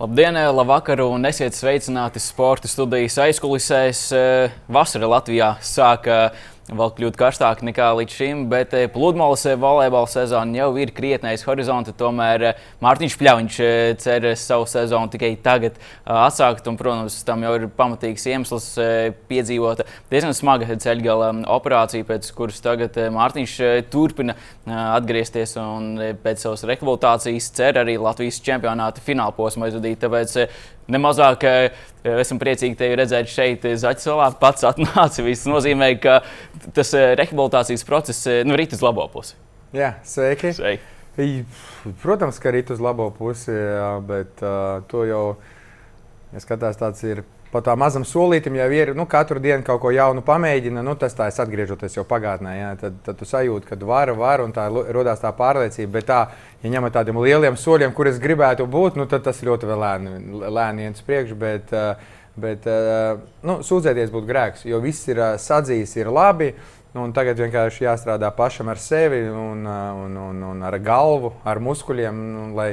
Labdien, labvakar un esiet sveicināti sporta studijas aizkulisēs. Vasara Latvijā sāka vēl kļūt karstāk nekā līdz šim, bet eh, pludmales eh, volejbola sezona jau ir krietni aiz horizonta. Tomēr eh, Mārtiņš Pļaviņš cer savu sezonu tikai tagad atsākt. Un, protams, tam jau ir pamatīgs iemesls piedzīvot diezgan smaga ceļgala operācija, pēc kuras tagad Mārtiņš turpina atgriezties un pēc savas rehabilitācijas cer arī Latvijas čempionāta fināla posmu aizvadīt. Tāpēc nemazāk esam priecīgi tevi redzēt šeit, Zaķisolā. Pats atnāca. Tas nozīmē, ka tas rehabilitācijas process nu, rīt uz labo pusi. Jā, sveiki. sveiki. Protams, ka rīt uz labo pusi, bet uh, to jau, ja skatās, tāds ir pa tā mazam solītam jau ir nu, katru dienu kaut ko jaunu pamēģina. Nu, tas tā ir atgriežoties jau pagātnē. Jā, tad, tad tu sajūti, ka var, var un tā radās tā pārliecība. Bet tā, ja ņemot tādiem lieliem soļiem, kur es gribētu būt, nu, tad tas ļoti lēni, lēni iet uz priekšu. Bet, bet nu, sūdzēties būtu grēks, jo viss ir sadzījis, ir labi. Nu, tagad vienkārši jāstrādā pašam ar sevi, un, un, un, un ar galvu, ar muskuļiem, un, lai,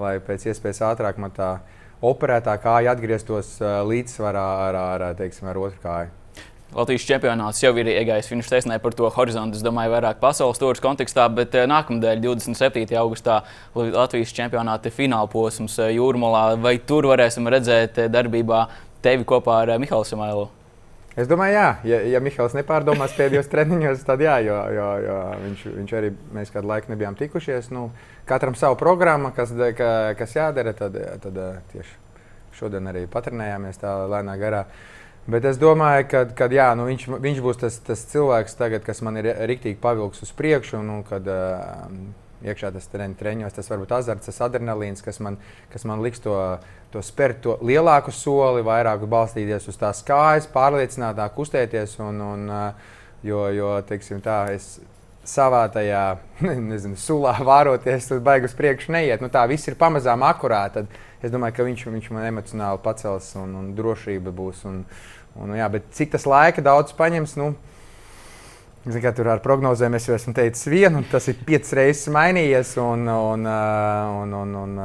lai pēc iespējas ātrāk man tā operētā kāja atgrieztos līdzsvarā ar, ar, teiksim, ar otru kāju. Latvijas čempionāts jau ir iegājis finiša taisnē par to horizontu. Es domāju, vairāk pasaules turas kontekstā, bet nākamnedēļ, 27. augustā, Latvijas čempionāta fināla posms Jūrmalā. Vai tur varēsim redzēt darbībā tevi kopā ar Mihālu Samailu? Es domāju, jā, ja, ja Mihāls nepārdomās pēdējos treniņos, tad jā, jo, jo, jo viņš, viņš arī mēs kādu laiku nebijām tikušies. Nu, katram savu programmu, kas, ka, kas jādara, tad, tad tieši šodien arī patrenējāmies tā lēnā garā. Bet es domāju, ka, ka jā, nu viņš, viņš būs tas, tas cilvēks, tagad, kas man ir rīktīgi pavilks uz priekšu. Nu, kad, uh, iekšā tas treniņos, tas varbūt azarts, tas adrenalīns, kas man, kas man liks to, to spērt to lielāku soli, vairāk balstīties uz tās kājas, pārliecinātāk kustēties. Un, un, jo, jo teiksim, tā, es savā tajā nezinu, sulā vāroties, tad baigus priekšu neiet. Nu, tā viss ir pamazām akurāti. Tad es domāju, ka viņš, viņš man emocionāli pacels un, un drošība būs. Un, un, jā, bet cik tas laika daudz paņems? Nu, Zin, tur ar prognozēm es jau esmu teicis vienu, un tas ir piecas reizes mainījies. Un, un, un, un, un,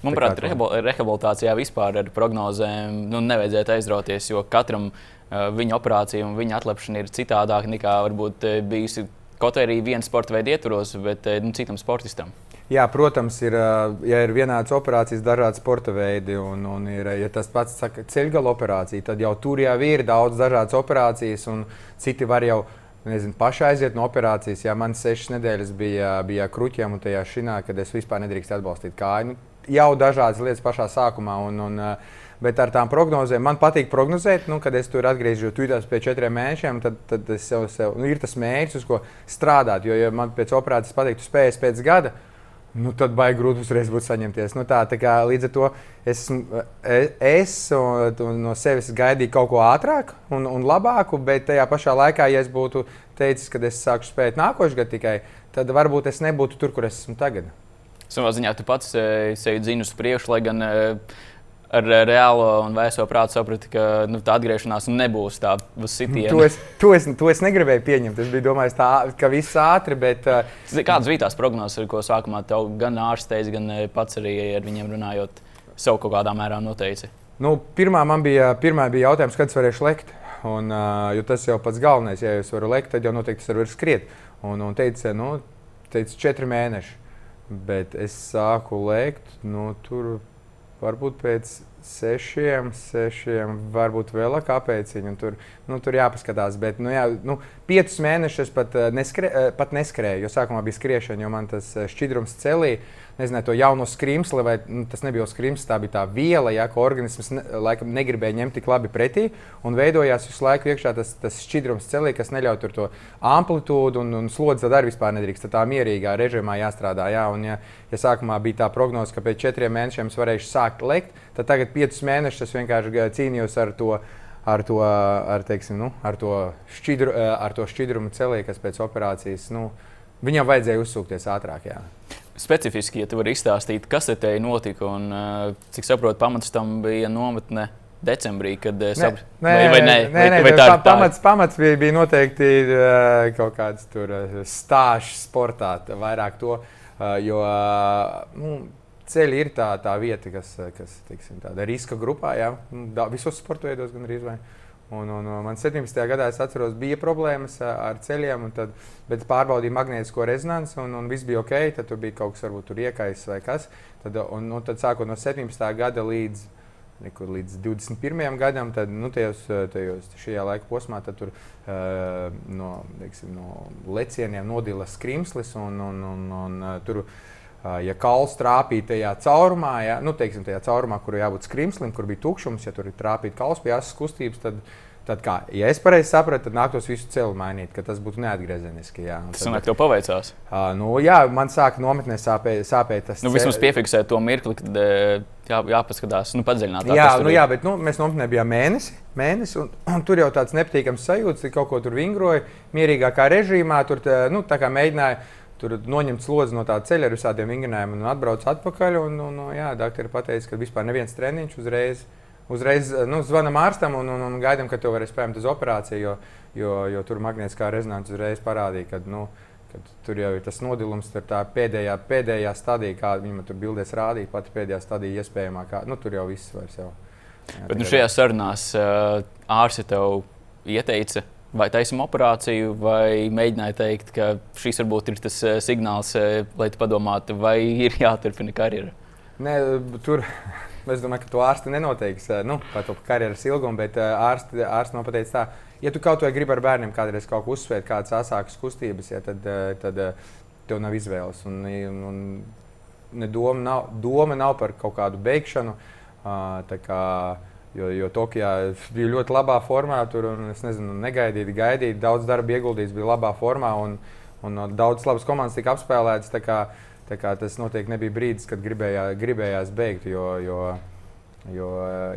Manuprāt, rehabilitācijā vispār ar prognozēm nu, nevajadzētu aizrauties, jo katram uh, viņa operācija un viņa atlepšana ir citādāka nekā varbūt bijusi kaut arī viena sporta veida ietvaros, bet nu, citam sportistam. Jā, protams, ir, ja ir vienādas operācijas, dažādi sporta veidi, un, un ir, ja tas pats saka, ceļgala operācija, tad jau tur jau ir daudz dažādas operācijas, un citi var jau nezinu, pašai aiziet no operācijas. Ja man sešas nedēļas bija, bija kruķiem un tajā šinā, kad es vispār nedrīkstu atbalstīt kāju. Nu, jau dažādas lietas pašā sākumā. Un, un, Bet ar tām prognozēm man patīk prognozēt, nu, kad es tur atgriežos tūlīt pēc četriem mēnešiem. Tad, tad sev, sev nu, ir tas mērķis, uz ko strādāt. Jo, ja man pēc operācijas patīk, tu spēj pēc gada, nu, tad baigi grūti uzreiz būtu saņemties. Nu, tā, tā kā, līdz ar to es, e, es no sevis gaidīju kaut ko ātrāku un, un labāku, bet tajā pašā laikā, ja es būtu teicis, ka es sāku spēt nākošais gads tikai, tad varbūt es nebūtu tur, kur es esmu tagad. Savā ziņā tu pats e, sevi dzini uz priekšu, lai gan uh, ar reālo un vēso prātu sapratu, ka nu, tā atgriešanās nebūs tā sitiena. To es, to, es, to es negribēju pieņemt. Es biju domājis, tā, ka viss ātri, bet. Uh, Kādas bija tās prognozes, ko sākumā tev gan ārsteiz, gan eh, pats arī ar viņiem runājot, sev kaut kādā mērā noteici? Nu, pirmā man bija, pirmā bija jautājums, kad es varēšu lekt. Un, uh, tas jau pats galvenais, ja es varu lekt, tad jau noteikti es varu skriet. Un, un teica, nu, teica, četri mēneši. Bet es sāku lekt, nu, tur varbūt pēc sešiem, sešiem, varbūt vēl kāpēc. Tur, nu, tur jāpaskatās. Bet, nu, jā, nu, piecus mēnešus pat, eh, neskre, eh, pat neskrēju, jo sākumā bija skriešana, jo man tas eh, šķidrums celīja nezinu, to jauno skrimsli, vai nu, tas nebija skrimslis, tā bija tā viela, ja, ko organisms ne, laikam negribēja ņemt tik labi pretī. Un veidojās visu laiku iekšā tas, tas šķidrums celī, kas neļauj tur to amplitūdu un, un slodzi tad arī vispār nedrīkst. Tā mierīgā režīmā jāstrādā. Jā, un, ja, ja sākumā bija tā prognoze, ka pēc četriem mēnešiem es varēšu sākt lekt, tad tagad piecus mēnešus es vienkārši cīnījos ar to ar to, ar, teiksim, nu, ar to, šķidru, ar to šķidrumu celī, kas pēc operācijas nu, viņam vajadzēja uzsūkties ātrāk. Jā specifiski, ja tu vari izstāstīt, kas te notika un uh, cik saprotu, pamats tam bija nometne. Decembrī, kad es saprotu, vai, vai nē, nē, vai, nē, vai tā, tā pamats, pamats bija, bija noteikti kaut kāds tur stāsts sportā, vairāk to, jo nu, ceļi ir tā, tā vieta, kas, kas teiksim, tāda riska grupā, jā, nu, da, visos sporta veidos gan arī. Un, un, un man 17. gadā, es atceros, bija problēmas ar ceļiem, tad, bet pārbaudīju magnētisko rezonanci, un, un viss bija ok. Tad tur bija kaut kas, varbūt tur iekais vai kas. Tad, un, un tad sākot no 17. gada līdz, nekur, līdz 21. gadam, tad nu, tajos, tajos, šajā laika posmā tur, uh, no, teiksim, no lecieniem nodila skrimslis. Un, un, un, un, tur, Ja kauls trāpīja tajā caurumā, ja, nu, teiksim, tajā caurumā, kur jābūt skrimslim, kur bija tukšums, ja tur ir trāpīta kauls pie asas kustības, tad, Tad, kā, ja es pareizi sapratu, tad nāktos visu celu mainīt, ka tas būtu neatgriezeniski. Jā. Tas man tev paveicās. Uh, nu, jā, man sāka nometnē sāpēt, sāpēt tas. Nu, vismaz piefiksēt to mirkli, kad jā, jāpaskatās, nu, padziļināt. Jā, nu, jā, bet nu, mēs nometnē bijām mēnesi, mēnesi un, un tur jau tāds nepatīkams sajūts, ka kaut ko tur vingroja, mierīgākā režīmā, tur tā, nu, tā kā mēģināja tur noņemt slodzi no tā ceļa ar visādiem vingrinājumiem un atbrauc atpakaļ. Un, un, un, jā, doktori pateica, ka vispār neviens treniņš uzreiz uzreiz nu, zvanām ārstam un, un, un gaidām, ka tu varēsi spēlēt uz operāciju, jo, jo, jo tur magnētiskā rezonance uzreiz parādīja, ka nu, tur jau ir tas nodilums, tur tā pēdējā, pēdējā stadija, kāda viņa tur bildēs rādīja, pati pēdējā stadija iespējamā. Kā, nu, tur jau viss vairs jau. Jā, Bet nu, šajās sarunās ārsti tev ieteica vai taisam operāciju, vai mēģināja teikt, ka šis varbūt ir tas signāls, lai tu padomātu, vai ir jāturpina karjera? Nē, tur Es domāju, ka to ārsti nenoteiks eh, nu, par to karjeras ilgumu, bet eh, ārsti, ārsti man pateica, tā, ja tu kaut ko gribi ar bērniem kādreiz kaut ko uzsvērt, kādas asākas kustības, ja, tad, eh, tad tev nav izvēles. Un, un, ne doma, nav, doma nav par kaut kādu beigšanu. Kā, jo, jo Tokijā bija ļoti labā formā, tur nezinu, negaidīt, gaidīt, daudz darba ieguldīts, bija labā formā un, un daudz labas komandas tika apspēlētas. Tas noteikti nebija brīdis, kad gribējā, gribējās beigt. Jo, jo, jo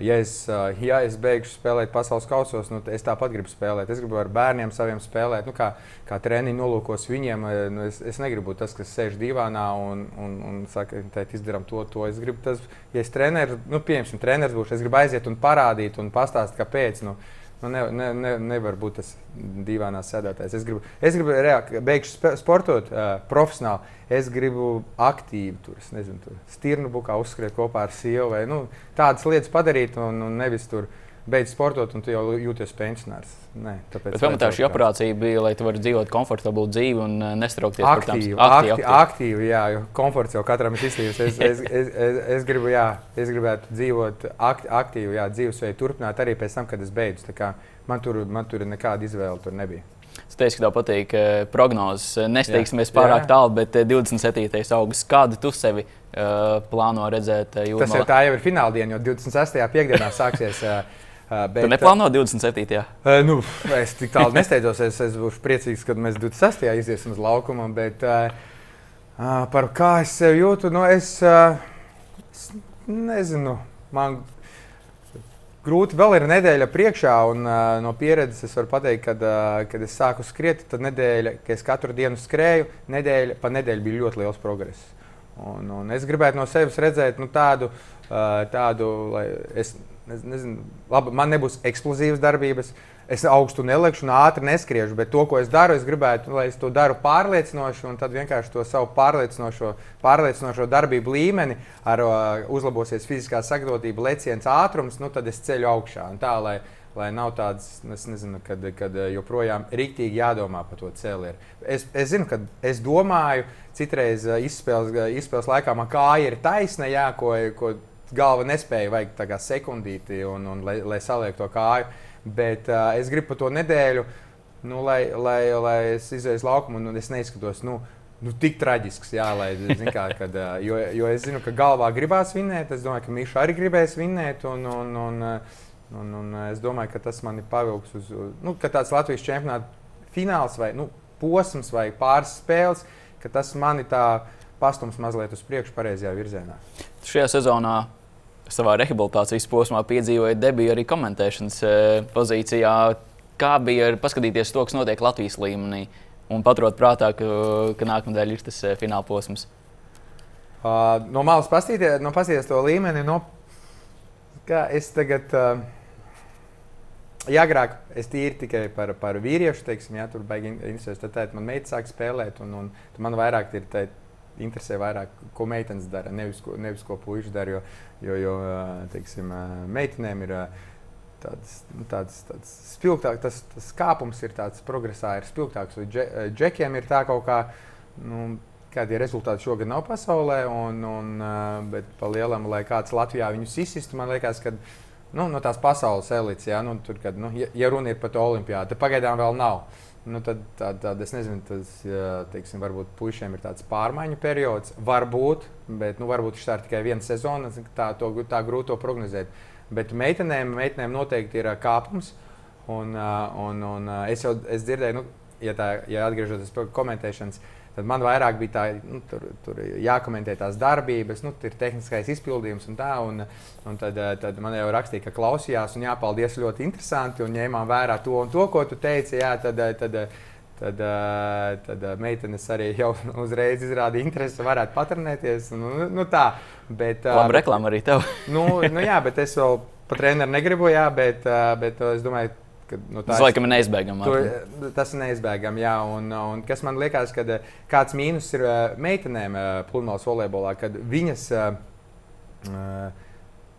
ja, es, ja es beigšu spēlēt pasaules kausos, nu, es tāpat gribu spēlēt. Es gribu ar bērniem saviem spēlēt. Nu, kā, kā treniņu nolūkos viņiem, nu, es, es negribu būt tas, kas sēž divānā un, un, un saka, ka izdarām to, to. Es gribu, tas, ja es treneris, nu, pieņemsim, treneris būšu, es gribu aiziet un parādīt un pastāstīt, kāpēc. Nu, Nu, ne, ne, ne, nevar būt tas dīvainās sēdētājs. Es gribu, es gribu reāli, beigšu sportot uh, profesionāli. Es gribu aktīvi tur, nezinu, tur stirnu bukā uzskriet kopā ar sievu vai nu, tādas lietas padarīt un, un nevis tur beidz sportot un tu jau jūties pensionārs. Nē, tāpēc. Pamatā šī operācija bija, lai tu varētu dzīvot komfortablu dzīvi un nestraukties aktīvi. Aktīvi, aktīvi, aktīvi. jā, jo komforts jau katram ir izslīdis. Es, es, es, es, es, gribu, jā, es gribētu dzīvot aktīvi, jā, dzīvesveidu turpināt arī pēc tam, kad es beidzu. Man tur, man tur nekāda izvēle tur nebija. Es teicu, ka tev patīk prognozes. Nesteigsimies pārāk tālu, bet 27. augusts, kādu tu sevi uh, plāno redzēt? Jūrmalā? Tas jau tā jau ir fināla diena, jo 26. piekdienā sāksies. Uh, bet, tu neplāno 27. Uh, nu, es tik tālu nesteidzos. Es, es būšu priecīgs, kad mēs 26. iziesim uz laukumu. Bet uh, par kā es sevi jūtu, nu, es, uh, es nezinu. Man grūti vēl ir nedēļa priekšā, un uh, no pieredzes es varu pateikt, ka, uh, kad es sāku skriet, tad nedēļa, kad es katru dienu skrēju, nedēļa pa nedēļu bija ļoti liels progress. Un, un es gribētu no sevis redzēt nu, tādu, uh, tādu, lai es nezinu, labi, man nebūs eksplozīvas darbības. Es augstu nelekšu un ātri neskriešu, bet to, ko es daru, es gribētu, lai es to daru pārliecinoši, un tad vienkārši to savu pārliecinošo, pārliecinošo darbību līmeni, ar uh, uzlabosies fiziskā sagatavotība, leciens ātrums, nu tad es ceļu augšā. Tā, lai, lai nav tādas, es nezinu, kad, kad joprojām rīktīgi jādomā par to cēlienu. Es, es zinu, ka es domāju, citreiz izspēles, izspēles laikā man kāja ir taisna, jā, ko, ko galva nespēja, vajag tā kā sekundīti, un, un, lai, lai saliek to kāju. Bet uh, es gribu pa to nedēļu, nu, lai, lai, lai es uz laukumu un es neizskatos. Nu, Nu, tik traģisks, jā, lai, kā, kad, jo, jo es zinu, ka galvā gribās vinnēt. Es domāju, ka Miša arī gribēs vinnēt. Un, un, un, un, un es domāju, ka tas man ir pavilks uz nu, tāds Latvijas čempionāta fināls vai nu, posms vai pāris spēles, ka tas man ir pastums mazliet uz priekšu, pareizajā virzienā. Šajā sezonā savā rehabilitācijas posmā piedzīvoju debiju arī komentēšanas e, pozīcijā. Kā bija paskatīties to, kas notiek Latvijas līmenī, un paturot prātā, ka, ka nākamā ir tas e, fināla posms? Uh, no malas paskatīties, no to līmeni. No, es tagad, uh, ja agrāk es tīri tikai par, par vīriešu, teiksim, jā, tur baigi interesēs, tad, tad man meita sāk spēlēt, un, un man vairāk ir tā, interesē vairāk, ko meitenes dara, nevis ko, nevis ko puikas dara. Jo, jo, jo teiksim, meitenēm ir tāds, nu, tāds, tāds spilgtāks, tas, tas kāpums ir tāds progresā, ir spilgtāks. Dže, džekiem ir tā kaut kā. Nu, Kādi rezultāti šogad nav pasaulē, un, un, bet pa lielam, lai kāds Latvijā viņus izsistu, man liekas, ka nu, no tās pasaules elites, ja, nu, tur, kad, nu, ja, ja runa ir par to olimpiādu, tad pagaidām vēl nav. Nu, tad, tad, tad es nezinu, tas teiksim, varbūt puišiem ir tāds pārmaiņu periods. Varbūt, bet nu, varbūt šī ir tikai viena sezona. Tā, to, tā grūti prognozēt. Bet meitenēm, meitenēm noteikti ir kāpums. Un, un, un es jau es dzirdēju, nu, ja, tā, ja atgriežoties pie komentēšanas, Tad man vairāk bija tā, nu, tur, tur jākomentē tās darbības, nu, ir tehniskais izpildījums un tā. Un, un tad, tad man jau rakstīja, ka klausījās un jāpaldies ļoti interesanti un ņēmām vērā to un to, ko tu teici. Jā, tad, tad, Tad, tad meitenes arī jau uzreiz izrādīja interesi, varētu patrenēties. Nu, nu tā, bet, Labi, reklāma arī tev. nu, nu, jā, bet es vēl pat treneru negribu, jā, bet, bet es domāju, Kad, nu, tas laikam ir neizbēgami. Tu, tas ir neizbēgami, jā. Un, un kas man liekas, ka eh, kāds mīnus ir eh, meitenēm eh, pludmales volejbolā, kad viņas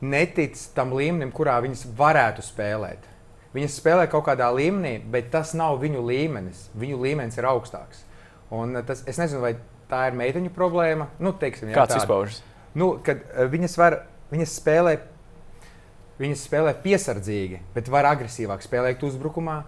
netic tam līmenim, kurā viņas varētu spēlēt. Viņas spēlē kaut kādā līmenī, bet tas nav viņu līmenis. Viņu līmenis ir augstāks. Un tas, es nezinu, vai tā ir meiteņu problēma. Nu, teiksim, jā, Kāds izpaužas? Nu, kad viņas, var, viņas spēlē Viņas spēlē piesardzīgi, bet var agresīvāk spēlēt uzbrukumā,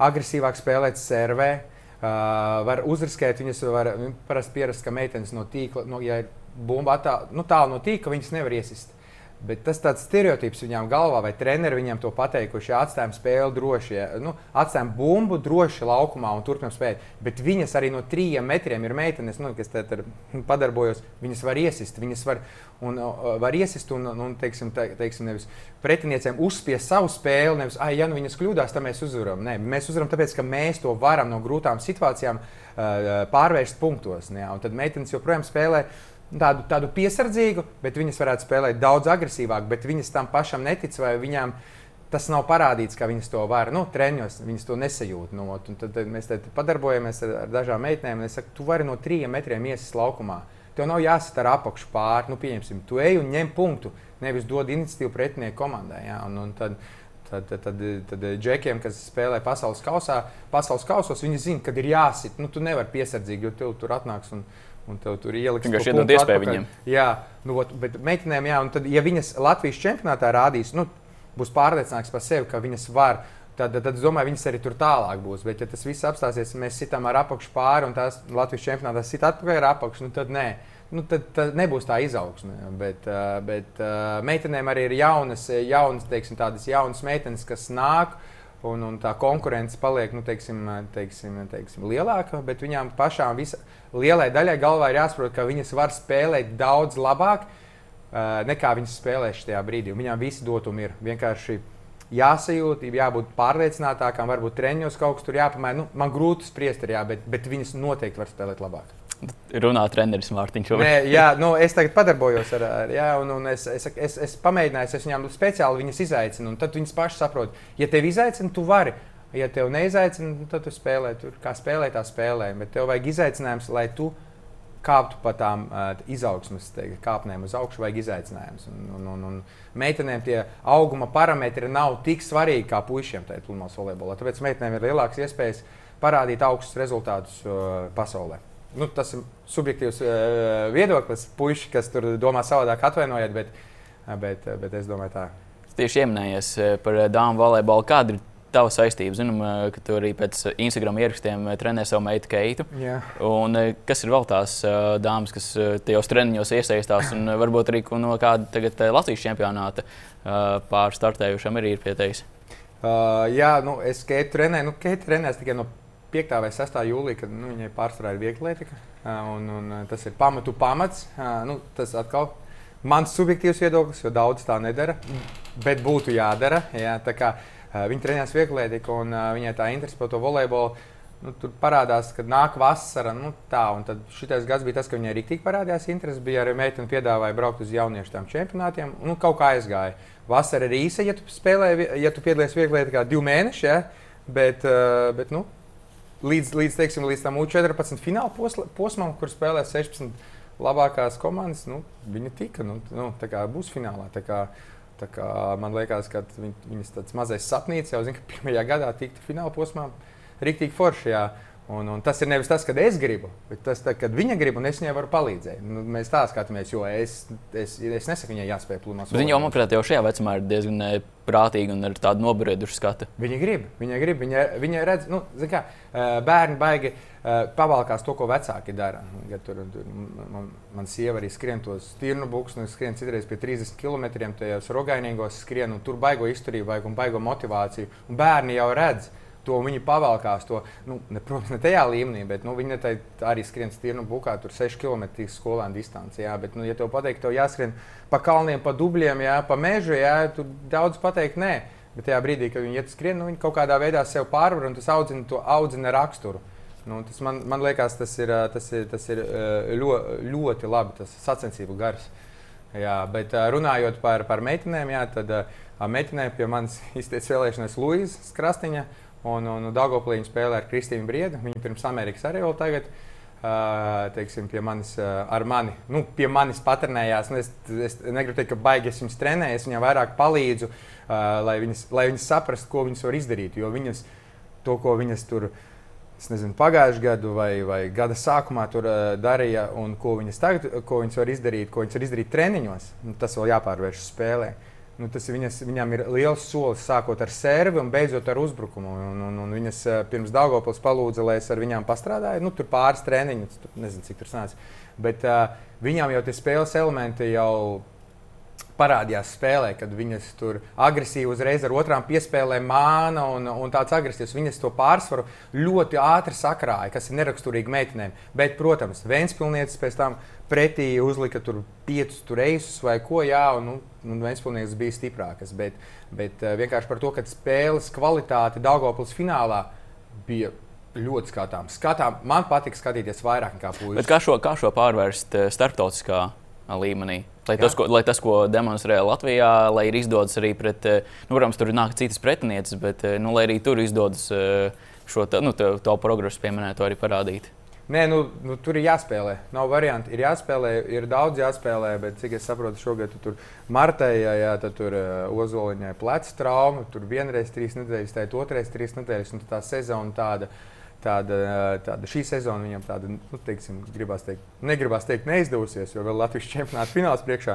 agresīvāk spēlēt servē. Uh, var uzriskēt, viņas var parasti pierast, ka meitenes no tīkla, no, ja ir bumba attālu nu, tālu no tīkla, viņas nevar iesist. Bet tas tāds stereotips viņām galvā, vai treneri viņiem to pateikuši, ja atstājam spēli droši, nu, atstājam bumbu droši laukumā un turpinām spēlēt. Bet viņas arī no trījiem metriem ir meitenes, nu, kas tur padarbojos. Viņas var iesist, viņas var, un, uh, var iesist un, un teiksim, te, teiksim, nevis pretiniecēm uzspiest savu spēli. Nevis, ah, ja nu viņas kļūdās, tad mēs uzvaram. Nē, mēs uzvaram tāpēc, ka mēs to varam no grūtām situācijām uh, pārvērst punktos. Ne, un tad meitenes joprojām spēlē tādu, tādu piesardzīgu, bet viņas varētu spēlēt daudz agresīvāk, bet viņas tam pašam netic vai viņām. Tas nav parādīts, ka viņas to var. Nu, treniņos viņas to nesajūt. Nu, tad, tad mēs te padarbojamies ar, ar dažām meitenēm. Es saku, tu vari no trījiem metriem iesist laukumā. Tev nav jāsat ar apakšu pāri. Nu, pieņemsim, tu ej un ņem punktu. Nevis dod iniciatīvu pretinieku komandai. Ja? Un, un tad, Tad, tad, tad, tad džekiem, kas spēlē pasaules kausā, pasaules kausos, viņi zina, kad ir jāsit. Nu, tu nevari piesardzīgi, jo tev tur atnāks un, un tev tur ieliks. Vienkārši iedod iespēju viņiem. Jā, nu, bet meitenēm, jā, un tad, ja viņas Latvijas čempionātā rādīs, nu, būs pārliecināts par sevi, ka viņas var. Tad, tad, tad es domāju, viņas arī tur tālāk būs. Bet, ja tas viss apstāsies, mēs sitām ar apakšu pāri un tās Latvijas čempionātā sit atpakaļ ar apakšu, nu, tad nē. Nu, tad, tad nebūs tā izaugsme. Bet, bet meitenēm arī ir jaunas, jaunas teiksim, tādas jaunas meitenes, kas nāk. Un, un tā konkurence paliek nu, teiksim, teiksim, teiksim, lielāka. Bet viņām pašām visa, lielai daļai galvā ir jāsaprot, ka viņas var spēlēt daudz labāk uh, nekā viņas spēlēs šajā brīdī. Viņām visi dotumi ir vienkārši jāsajūt, jābūt pārliecinātākām, varbūt treniņos kaut kas tur jāpamēģina. Nu, man grūti spriest, jā, bet, bet viņas noteikti var spēlēt labāk runā treneris Mārtiņš. Nē, jā, nu, es tagad padarbojos ar viņu, un, un es, es, es, es pamēģināju, es viņām speciāli viņas izaicinu, un tad viņas pašas saprot, ja tevi izaicina, tu vari. Ja tev neizaicina, tad tu spēlē tur, kā spēlē, tā spēlē. Bet tev vajag izaicinājums, lai tu kāptu pa tām uh, izaugsmes teikt, kāpnēm uz augšu, vajag izaicinājums. Un, un, un, un meitenēm tie auguma parametri nav tik svarīgi kā puišiem tajā pludmales volejbolā. Tāpēc meitenēm ir lielākas iespējas parādīt augstus rezultātus uh, pasaulē nu, tas ir subjektīvs uh, viedoklis. Puisši, kas tur domā savādāk, atvainojiet, bet, bet, bet es domāju, tā. Tieši ieminējies par dāmu volejbolu. Kāda ir tava saistība? Zinām, ka tu arī pēc Instagram ierakstiem trenē savu meitu Keitu. Yeah. Un, kas ir vēl tās dāmas, kas tajos treniņos iesaistās un varbūt arī no kāda tagad Latvijas čempionāta pārstartējušam arī ir pieteicis? Uh, jā, nu, es Keitu trenēju. Nu, Keitu trenēju tikai no 5. vai 6. jūlijā, kad nu, viņai pārsvarā ir viegla atlētika. Un, un tas ir pamatu pamats. Nu, tas atkal mans subjektīvs viedoklis, jo daudz tā nedara. Bet būtu jādara. Jā, kā, viņa trenējās viegla atlētika un viņai tā interese par to volejbolu. Nu, tur parādās, ka nāk vasara. Nu, tā, tad šis gads bija tas, ka viņai rīktīgi parādījās interese. Bija arī meitene, piedāvāja braukt uz jauniešu tām čempionātiem. Nu, kaut kā aizgāja. Vasara ir īsa, ja tu spēlē, ja tu piedalies vieglā, kā divi mēneši. Ja? Bet, bet nu, līdz, līdz, teiksim, līdz tam U14 fināla posmam, kur spēlē 16 labākās komandas, nu, viņi tika, nu, nu, būs finālā. Kā man liekas, ka viņ, viņas mazais sapnis jau zina, ka pirmajā gadā tiktu fināla posmā rīktīgi foršajā. Un, un tas ir nevis tas, kad es gribu, bet tas, tā, kad viņa grib, un es viņai varu palīdzēt. Nu, mēs tā skatāmies, jo es, es, es nesaku, viņai jāspēj plūmās. Viņa jau, manuprāt, jau šajā vecumā ir diezgan eh, prātīga un ar tādu nobriedušu skatu. Viņa grib, viņa grib, viņa, viņa redz, nu, kā, eh, bērni baigi eh, pavalkās to, ko vecāki dara. Ja tur, tur, man, man sieva arī skrien tos tirnu buks, un skrien citreiz pie 30 km tajos rogainīgos skrien, un tur baigo izturību, un baigo motivāciju. Un bērni jau redz to viņi pavalkās. To, nu, ne, protams, ne tajā līmenī, bet nu, viņi arī skrien stirnu bukā, tur 6 km skolēnu distanci. Jā, bet, nu, ja tev pateikt, tev jāskrien pa kalniem, pa dubļiem, jā, pa mežu, jā, tu daudz pateikt nē. Bet tajā brīdī, kad viņi iet skrien, nu, viņi kaut kādā veidā sev pārvar un tas audzina to audzina raksturu. Nu, tas man, man liekas, tas ir, tas ir, tas ir ļoti, ļoti labi, tas sacensību gars. Jā, bet runājot par, par meitenēm, jā, tad meitenēm pie manis izteica vēlēšanās Luīzes Krastiņa. Un, un, un Dagoplī viņa spēlē ar Kristīnu Briedu. Viņa pirms Amerikas arī vēl tagad. Uh, teiksim, pie manis, uh, ar mani, nu, pie manis patrenējās. Es, es negribu teikt, ka baigi es viņas trenēju, es viņai vairāk palīdzu, uh, lai, viņas, lai viņas saprastu, ko viņas var izdarīt. Jo viņas to, ko viņas tur nezinu, pagājušajā gadā vai, vai gada sākumā tur uh, darīja, un ko viņas tagad ko viņas var izdarīt, ko viņas var izdarīt treniņos, nu, tas vēl jāpārvērš spēlē. Uh, nu, tas viņas, viņām ir liels solis, sākot ar servi un beidzot ar uzbrukumu. Un, un, un viņas eh, pirms Dārgopils palūdza, lai es ar viņām pastrādāju. Nu, tur pāris treniņus, tur nezinu, cik tur sanāca. Bet uh, viņām jau tie spēles elementi jau parādījās spēlē, kad viņas tur agresīvi uzreiz ar otrām piespēlēm māna un, un tāds agresīvs. Viņas to pārsvaru ļoti ātri sakrāja, kas ir neraksturīgi meitenēm. Bet, protams, Vēnspilsnietis pēc tam pretī uzlika tur piecus reisus vai ko, jā, un, nu, un Vēnspilsnietis bija stiprākas. Bet, bet uh, vienkārši par to, ka spēles kvalitāte Daugopils finālā bija ļoti skatāms. Skatām, man patīk skatīties vairāk nekā puikas. Kā šo, kā šo pārvērst eh, starptautiskā līmenī? Lai tas, ko, lai tas, ko demonstrē Latvijā, lai ir izdodas arī pret, eh, nu, protams, tur nāk citas pretinieces, bet eh, nu, lai arī tur izdodas eh, šo nu, to, to progresu pieminēt, arī parādīt. Nē, nu, nu, tur ir jāspēlē. Nav variantu. Ir jāspēlē, ir daudz jāspēlē, bet cik es saprotu, šogad tu tur martējā, jā, tad tur uh, ozoliņai pleca trauma, tur vienreiz trīs nedēļas, ir otrais trīs nedēļas, un tā sezona tāda. Tāda, tāda šī sezona viņam tāda, nu, teiksim, gribās teikt, negribās teikt, neizdevusies, jo vēl Latvijas čempionāta fināls priekšā.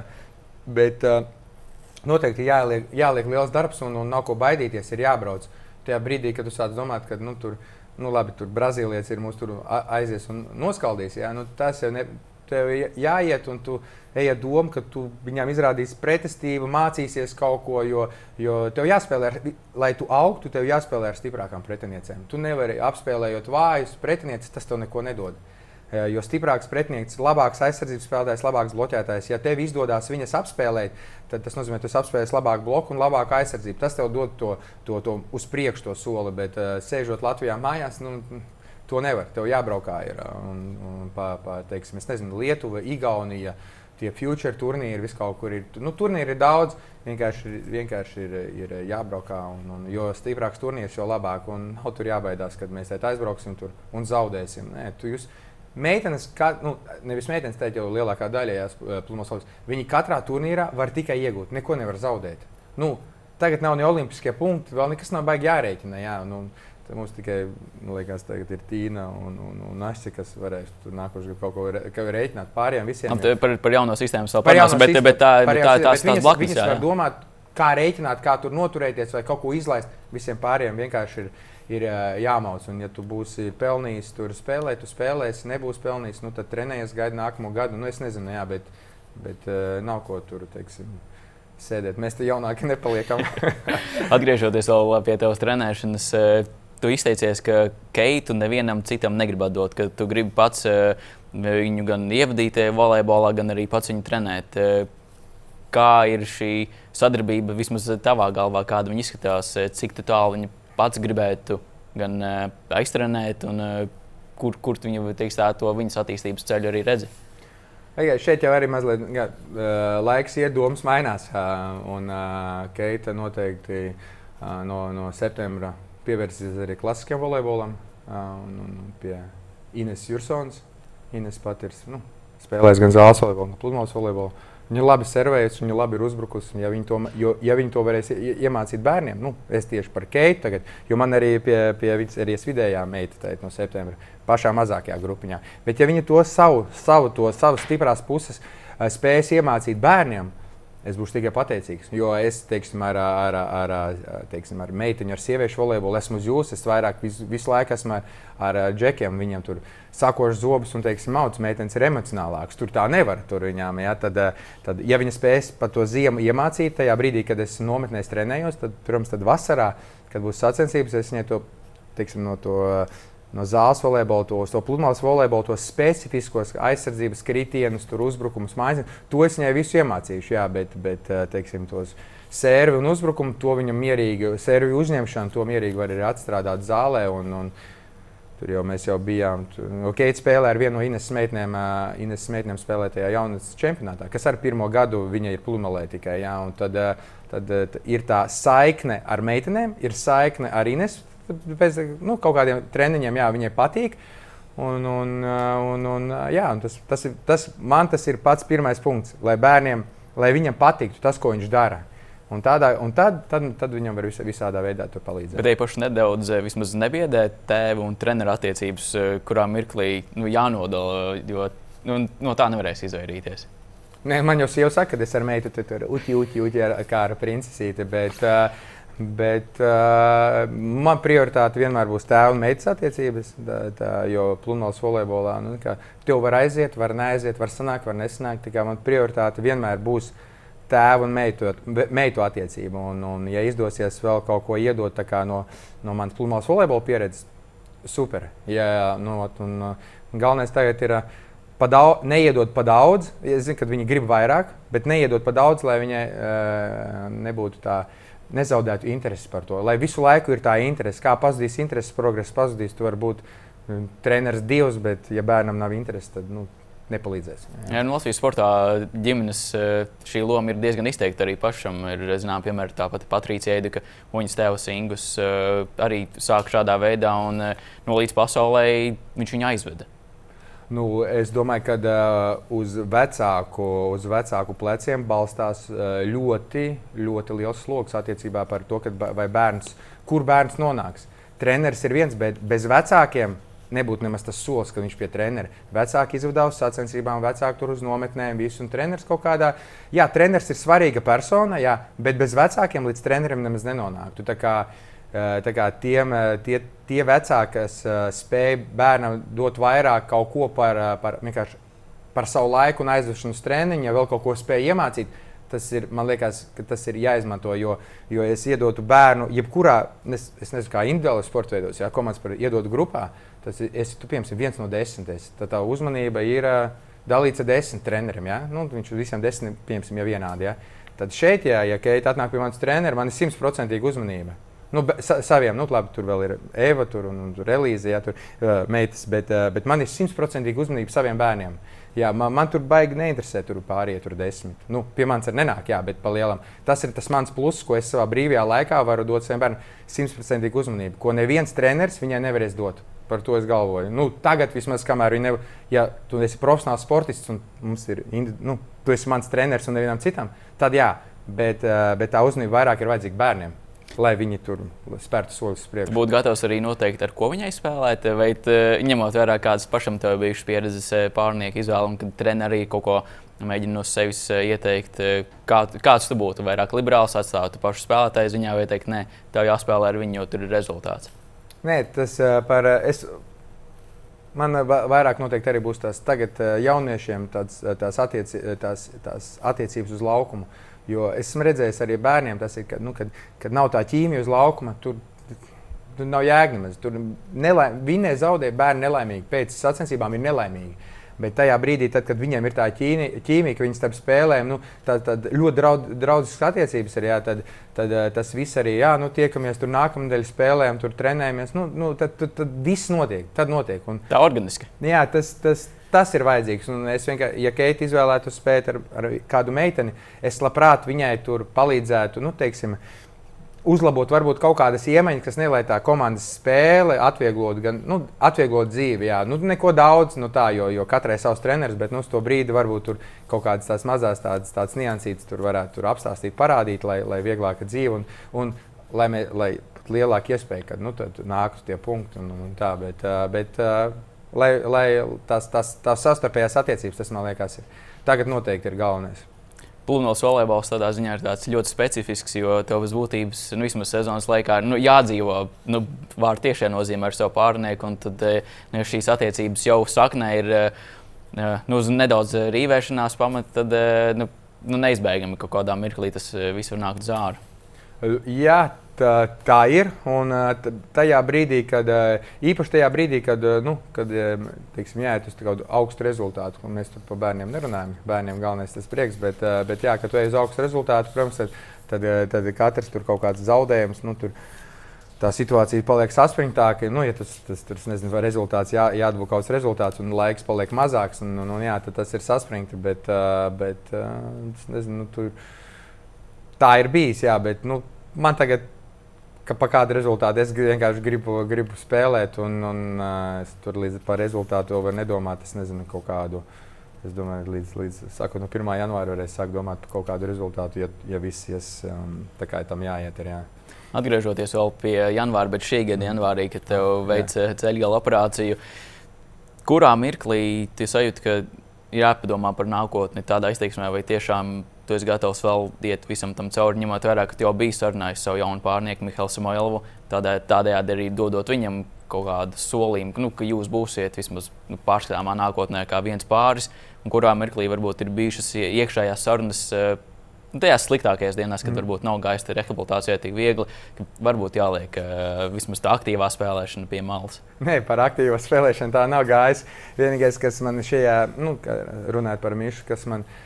Bet uh, noteikti jāliek, jāliek liels darbs un, un nav ko baidīties, ir jābrauc. Tajā brīdī, kad tu sāc domāt, ka nu, tur, nu, labi, tur Brazīlietis ir mūsu tur aizies un noskaldīs, jā, nu, tas jau ne, tev jāiet un tu ej ar domu, ka tu viņam izrādīsi pretestību, mācīsies kaut ko, jo, jo tev jāspēlē, ar, lai tu augtu, tev jāspēlē ar stiprākām pretiniecēm. Tu nevari apspēlējot vājus pretinieces, tas tev neko nedod. Jo stiprāks pretinieks, labāks aizsardzības spēlētājs, labāks bloķētājs. Ja tev izdodas viņas apspēlēt, tad tas nozīmē, ka tu apspēlēsi labāku bloku un labāku aizsardzību. Tas tev dod to, to, to uz priekšu to soli, bet uh, sēžot Latvijā mājās, nu, to nevar. Tev jābraukā ir un, un pa, pa, teiksim, nezinu, Lietuva, Igaunija. Tie future turnīri vis kaut kur ir. Nu, turnīri ir daudz, vienkārši, vienkārši ir, ir jābraukā. Un, un, jo stiprāks turnīrs, jo labāk. Un nav tur jābaidās, kad mēs šeit aizbrauksim tur un zaudēsim. Nē, tu, jūs, Meitenes, kā, nu, nevis meitenes, tā jau lielākā daļa eh, plūmos valsts, viņi katrā turnīrā var tikai iegūt, neko nevar zaudēt. Nu, tagad nav ne olimpiskie punkti, vēl nekas nav baigi jārēķina. Jā, nu, Tad mums tikai, liekas, tagad ir Tīna un, un, un Ašķi, kas varēs tur nākošais kaut ko re, rēķināt pārējiem visiem. Jau. Par, par jauno sistēmu vēl parunāsim, bet, bet tā, tā, tā, tās tās blakus. Viņas jā, jā. var domāt, kā rēķināt, kā tur noturēties vai kaut ko izlaist. Visiem pārējiem vienkārši ir, ir jāmauc. Un, ja tu būsi pelnījis tur spēlēt, tu spēlēsi, nebūsi pelnījis, nu, tad trenējies gaidi nākamo gadu. Nu, es nezinu, jā, bet, bet nav ko tur, teiksim sēdēt. Mēs te jaunāki nepaliekam. Atgriežoties pie tavas trenēšanas, tu izteicies, ka Keitu nevienam citam negribi dot, ka tu gribi pats viņu gan ievadīt volejbolā, gan arī pats viņu trenēt. Kā ir šī sadarbība vismaz tavā galvā, kāda viņa izskatās, cik tālu viņa pats gribētu gan uh, aiztrenēt, un uh, kur, kur viņa teiks, tā, to viņas attīstības ceļu arī redzi. Jā, šeit jau arī mazliet jā, laiks iet, domas mainās. Un Keita noteikti no, no septembra pievērsties arī klasiskajam volejbolam un, un pie Ines Jursons. Ines pat ir nu, spēlējis gan zāles volejbolu, gan pludmales volejbolu. Viņa labi servējas, viņa labi ir uzbrukusi. Ja viņi to, jo, ja viņi to varēs iemācīt bērniem, nu, es tieši par Keitu tagad, jo man arī pie, pie viņas vidējā meita teikt, no septembra, pašā mazākajā grupiņā. Bet ja viņi to savu, savu, to, savas stiprās puses spēs iemācīt bērniem, es būšu tikai pateicīgs. Jo es teiksim, ar, ar, ar, teiksim, ar meitiņu, ar sieviešu volejbolu esmu uz jums. Es vairāk visu, visu laiku esmu ar, ar džekiem. Viņam tur sakošs zobus un, teiksim, mauts meitenes ir emocionālāks. Tur tā nevar. Tur viņām, ja, tad, tad, ja viņa spēs par to ziemu iemācīt, tajā brīdī, kad es nometnēs trenējos, tad, protams, tad vasarā, kad būs sacensības, es viņai to, teiksim, no to no zāles volejbola, tos to pludmales volejbola, tos specifiskos aizsardzības kritienus, tur uzbrukumus, mājas. To es viņai visu iemācīšu, jā, bet, bet eh, teiksim, tos sērvi un uzbrukumu, to viņam mierīgi, sērvi uzņemšanu, to mierīgi var arī atstrādāt zālē. Un, un, Tur jau mēs jau bijām. No Keita spēlē ar vienu no Ines meitenēm, uh, Ines meitenēm spēlētajā jaunatnes čempionātā, kas ar pirmo gadu viņa ir pludmalē tikai. Jā, tad, uh, tad, tad ir tā saikne ar meitenēm, ir saikne ar Ines pēc nu, kaut kādiem treniņiem, jā, viņai patīk. Un, un, un, un, jā, un tas, tas, ir, tas, man tas ir pats pirmais punkts, lai bērniem, lai viņam patiktu tas, ko viņš dara. Un, tādā, un tad, tad, tad viņam var vis, visādā veidā palīdzēt. Bet īpaši nedaudz vismaz nebiedēt tēva un treneru attiecības, kurā mirklī nu, jānodala, jo nu, no tā nevarēs izvairīties. Nē, man jau sieva saka, ka es ar meitu tur uķi, uķi ar, kā ar princesīti. Bet, uh, Bet uh, man prioritāte vienmēr būs tēva un meitas attiecības. Tā, tā, jo pludmales volejbolā nu, tev var aiziet, var neaiziet, var sanākt, var nesanākt. Man prioritāte vienmēr būs tēva un meitu, meitu attiecība. Un, un, ja izdosies vēl kaut ko iedot no, no manas pludmales volejbola pieredzes, super. Ja, nu, un, un galvenais tagad ir. Padaudz, neiedot par daudz, es zinu, ka viņi grib vairāk, bet neiedot par daudz, lai viņai uh, nebūtu tā uh, nezaudētu interesi par to. Lai visu laiku ir tā interese, kā pazudīs intereses, progress pazudīs. Tu vari būt mm, treneris divs, bet, ja bērnam nav interesi, tad nu, nepalīdzēs. Jā, jā nu, Latvijas sportā ģimenes eh, šī loma ir diezgan izteikta arī pašam. Ir, zinām, piemēram, tā pati Patricija Eida, ka viņas tēvs Ingus eh, arī sāk šādā veidā un eh, no līdz pasaulē viņš viņu aizveda. Nu, es domāju, ka uh, uz, vecāku, uz vecāku pleciem balstās uh, ļoti, ļoti liels sloks attiecībā par to, bērns, kur bērns nonāks. Treneris ir viens, bet bez vecākiem nebūtu nemaz tas solis, ka viņš pie treneris. Vecāki izvada uz sacensībām, vecāki tur uz nometnēm, visu un treneris kaut kādā. Jā, treneris ir svarīga persona, jā, bet bez vecākiem līdz trenerim nemaz nenonāktu. Tiem, tie, tie vecāki, kas spēj bērnam dot vairāk kaut ko par, par, par savu laiku un aizvešanu uz treniņu, ja vēl kaut ko spēj iemācīt, tas ir, man liekas, tas ir jāizmanto. Jo, jo es iedotu bērnu, jebkurā, es, es nezinu, kā individuālajā sporta veidos, ja komandas par iedotu grupā, tas ir, es, tu, piemēram, viens no desmit. Tad tā uzmanība ir dalīts ar desmit treneriem. Ja? Nu, viņš visiem desmit, piemēram, jau vienādi. Ja? Tad šeit, ja, ja Keita atnāk pie manas treneris, man ir simtprocentīga uzmanība. Nu, sa, saviem, nu, labi, tur vēl ir Eva tur un, un Elīze, ja, tur uh, meitas, bet, uh, bet man ir simtprocentīgi uzmanība saviem bērniem. Jā, man, man tur baigi neinteresē, tur pārējie tur desmit. Nu, pie manis ir nenāk, jā, bet palielam. Tas ir tas mans pluss, ko es savā brīvajā laikā varu dot saviem bērniem simtprocentīgu uzmanību, ko neviens treneris viņai nevarēs dot. Par to es galvoju. Nu, tagad, vismaz, kamēr viņi nevar, ja tu esi profesionāls sportists un mums ir, nu, tu esi mans treneris un nevienam citam, tad jā, bet, uh, bet tā uzmanība vairāk ir vajadzīga bērniem lai viņi tur spērtu soļus uz priekšu. Būtu gatavs arī noteikt, ar ko viņai spēlēt, vai ņemot vērā kādas pašam tev bijušas pieredzes eh, pārnieku izvēle, un kad treneri kaut ko mēģina no sevis eh, ieteikt. Eh, kā, kāds tu būtu? Vairāk liberāls atstāt pašu spēlētāju ziņā, vai teikt, nē, tev jāspēlē ar viņu, jo tur ir rezultāts. Nē, tas par. Es... Man vairāk noteikti arī būs tās tagad jauniešiem tās, tās, attieci, tās, tās attiecības uz laukumu. Uh, Jo esmu redzējis arī bērniem, tas ir, ka, nu, kad, kad nav tā ķīmija uz laukuma. Tur, Tur nav jēga. Tur nelaim, viņi zaudē bērnu nelaimīgi. Pēc sacensībām ir nelaimīgi. Bet tajā brīdī, tad, kad viņiem ir tā ķīmija, ka viņi starp spēlēm nu, tad, tad ļoti draud, draudziskas attiecības ir, jā, tad, tad tas viss arī, jā, nu, tiekamies tur nākamā nedēļa spēlēm, tur trenējamies. Nu, nu, tad, tad, tad viss notiek. Tad notiek. Un, tā organiski. Jā, tas, tas, tas ir vajadzīgs. Un es vienkārši, ja Keita izvēlētos spēt ar, ar kādu meiteni, es labprāt viņai tur palīdzētu. Nu, teiksim, uzlabot varbūt kaut kādas iemaņas, kas nelai tā komandas spēle atvieglot, gan nu, atvieglot dzīvi. Jā, nu, neko daudz, nu, tā, jo, jo katrai savs treneris, bet nu, uz to brīdi varbūt tur kaut kādas tās mazas tādas, tādas niansītas tur varētu tur apstāstīt, parādīt, lai, lai vieglāka dzīve un, un lai, mē, lai lielāka iespēja, ka nu, nāk uz tie punkti un, un tā. Bet, bet lai, lai tās, tās, tās sastarpējās attiecības, tas man liekas, ir, tagad noteikti ir galvenais. Plūmēlas volejbols tādā ziņā ir ļoti specifisks, jo tev bez būtības, nu, vismaz sezonas laikā, nu, jādzīvo nu, vārdu tiešā nozīmē ar savu pārnieku. Tad nu, ja šīs attiecības jau saknē ir nu, nedaudz rīvēšanās pamata, tad nu, nu, neizbēgami kaut kādā mirklī tas viss var nākt zāru. Jā, Tā, tā ir. Un tajā brīdī, kad īpaši tajā brīdī, kad, nu, kad teiksim, jāiet uz tādu augstu rezultātu, un mēs tur par bērniem nerunājam, bērniem galvenais tas prieks, bet, bet jā, kad tu ej uz augstu rezultātu, protams, tad, tad, tad katrs tur kaut kāds zaudējums. Nu, tur, Tā situācija paliek saspringtāka. Nu, ja tas, tas, tas nezinu, vai rezultāts jā, jādod kaut kāds rezultāts, un laiks paliek mazāks, un, un, un jā, tas ir saspringti. Bet, bet nezinu, nu, tur, tā ir bijis. Jā, bet, nu, man tagad ka pa kādu rezultātu es vienkārši gribu, gribu spēlēt, un, un uh, es tur līdz par rezultātu vēl nedomāju. Es nezinu, kaut kādu. Es domāju, līdz, līdz saku, no 1. janvāra varēs sākt domāt par kaut kādu rezultātu, ja, ja viss ies um, tā kā tam jāiet. Ir, jā. Atgriežoties vēl pie janvāra, bet šī gada janvārī, kad tev veica ceļgala operāciju, kurā mirklī tu sajūti, ka jāpadomā par nākotni tādā izteiksmē, vai tiešām tu esi gatavs vēl iet visam tam cauri, ņemot vērā, ka tu jau biji sarunājis savu jaunu pārnieku, Mihālu Samoilovu. Tādē, tādējādi arī dodot viņam kaut kādu solījumu, nu, ka jūs būsiet vismaz nu, pārskatāmā nākotnē kā viens pāris, un kurā mirklī varbūt ir bijušas iekšējās sarunas. Nu, tajās sliktākajās dienās, kad mm. varbūt nav gājis rehabilitācijā tik viegli, ka varbūt jāliek uh, vismaz tā aktīvā spēlēšana pie malas. Nē, par aktīvo spēlēšanu tā nav gājis. Vienīgais, kas man šajā, nu, runājot par Mišu, kas man ir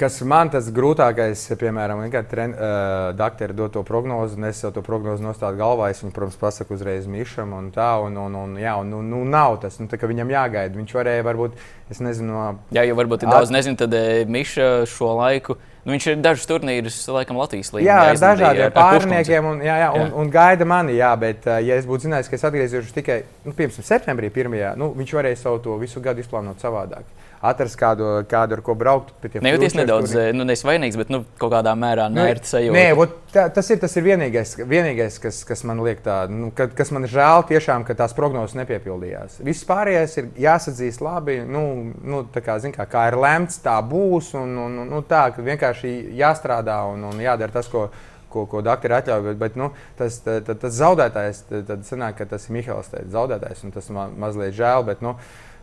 kas man tas grūtākais, piemēram, kad tren, uh, doktori dod to prognozi, un es jau to prognozi nostādu galvā, es viņu, protams, pasaku uzreiz Mišam, un tā, un, un, un, jā, un nu, nu, nav tas, nu, tā, viņam jāgaida. Viņš varēja, varbūt, es nezinu, no... Jā, jau varbūt ir daudz, nezinu, tad Miša šo laiku. Nu, viņš ir dažus turnīrus, laikam, Latvijas līnijā. Jā, ar dažādiem pārniekiem, un, jā, jā, un, jā. un gaida mani. Jā, bet, ja es būtu zinājis, ka es atgriezīšos tikai, nu, piemēram, septembrī, pirmajā, nu, viņš varēja savu to visu gadu izplānot savādāk atrast kādu, kādu ar ko braukt. Nejūties nedaudz, tur... nu, nevis vainīgs, bet nu, kaut kādā mērā nērti sajūta. Nē, ot, tā, tas ir, tas ir vienīgais, vienīgais kas, kas man liek tā, nu, ka, kas man žēl tiešām, ka tās prognozes nepiepildījās. Viss pārējais ir jāsadzīst labi, nu, nu, kā, zin, kā, kā ir lemts, tā būs, un, un, un nu, tā, vienkārši jāstrādā un, un jādara tas, ko ko, ko doktori atļauj. Bet, bet nu, tas, tā, tā, tas zaudētājs, tad sanāk, ka tas ir Mihāls, zaudētājs, un tas man mazliet žēl. Bet, nu, Uh,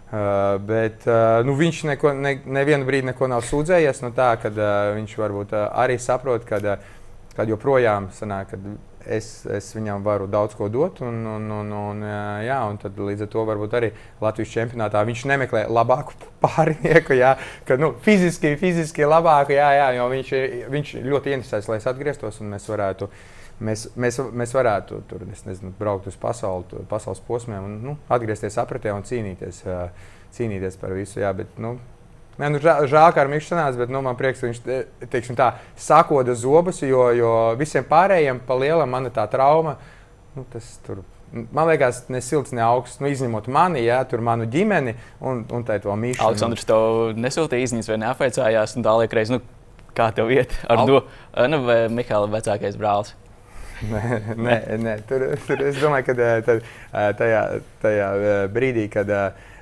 bet uh, nu, viņš neko, ne, nevienu brīdi neko nav sūdzējies. Nu, tā, kad, uh, viņš varbūt uh, arī saprot, ka uh, kad joprojām sanāk, kad es, es viņam varu daudz ko dot. Un, un, un, un, uh, jā, un tad līdz ar to varbūt arī Latvijas čempionātā viņš nemeklē labāku pārnieku. Jā, ka, nu, fiziski, fiziski labāku, jā, jā, jo viņš, viņš ļoti interesēs, lai es atgrieztos un mēs varētu. Mēs, mēs, mēs varētu tur nezinu, braukt uz pasauli, pasaules posmiem un nu, atgriezties apritē un cīnīties, cīnīties par visu. Jā, bet, nu, Nē, nu, žēl, ka ar Mikls sanāca, bet nu, man prieks, ka viņš teiksim, tā, sakoda zobus, jo, jo visiem pārējiem pa lielam man ir tā trauma. Nu, tas tur man liekas, ne silts, ne augsts. Nu, izņemot mani, jā, tur manu ģimeni un, un tā to mīlu. Aleksandrs tev nesūtīja izziņas vai neapveicājās, un tā liekas, nu, kā tev iet ar to? Nu, vai Mihāla vecākais brālis? Nē, nē, nē. Tur, tur es domāju, ka eh, tad, eh, tajā, tajā eh, brīdī, kad,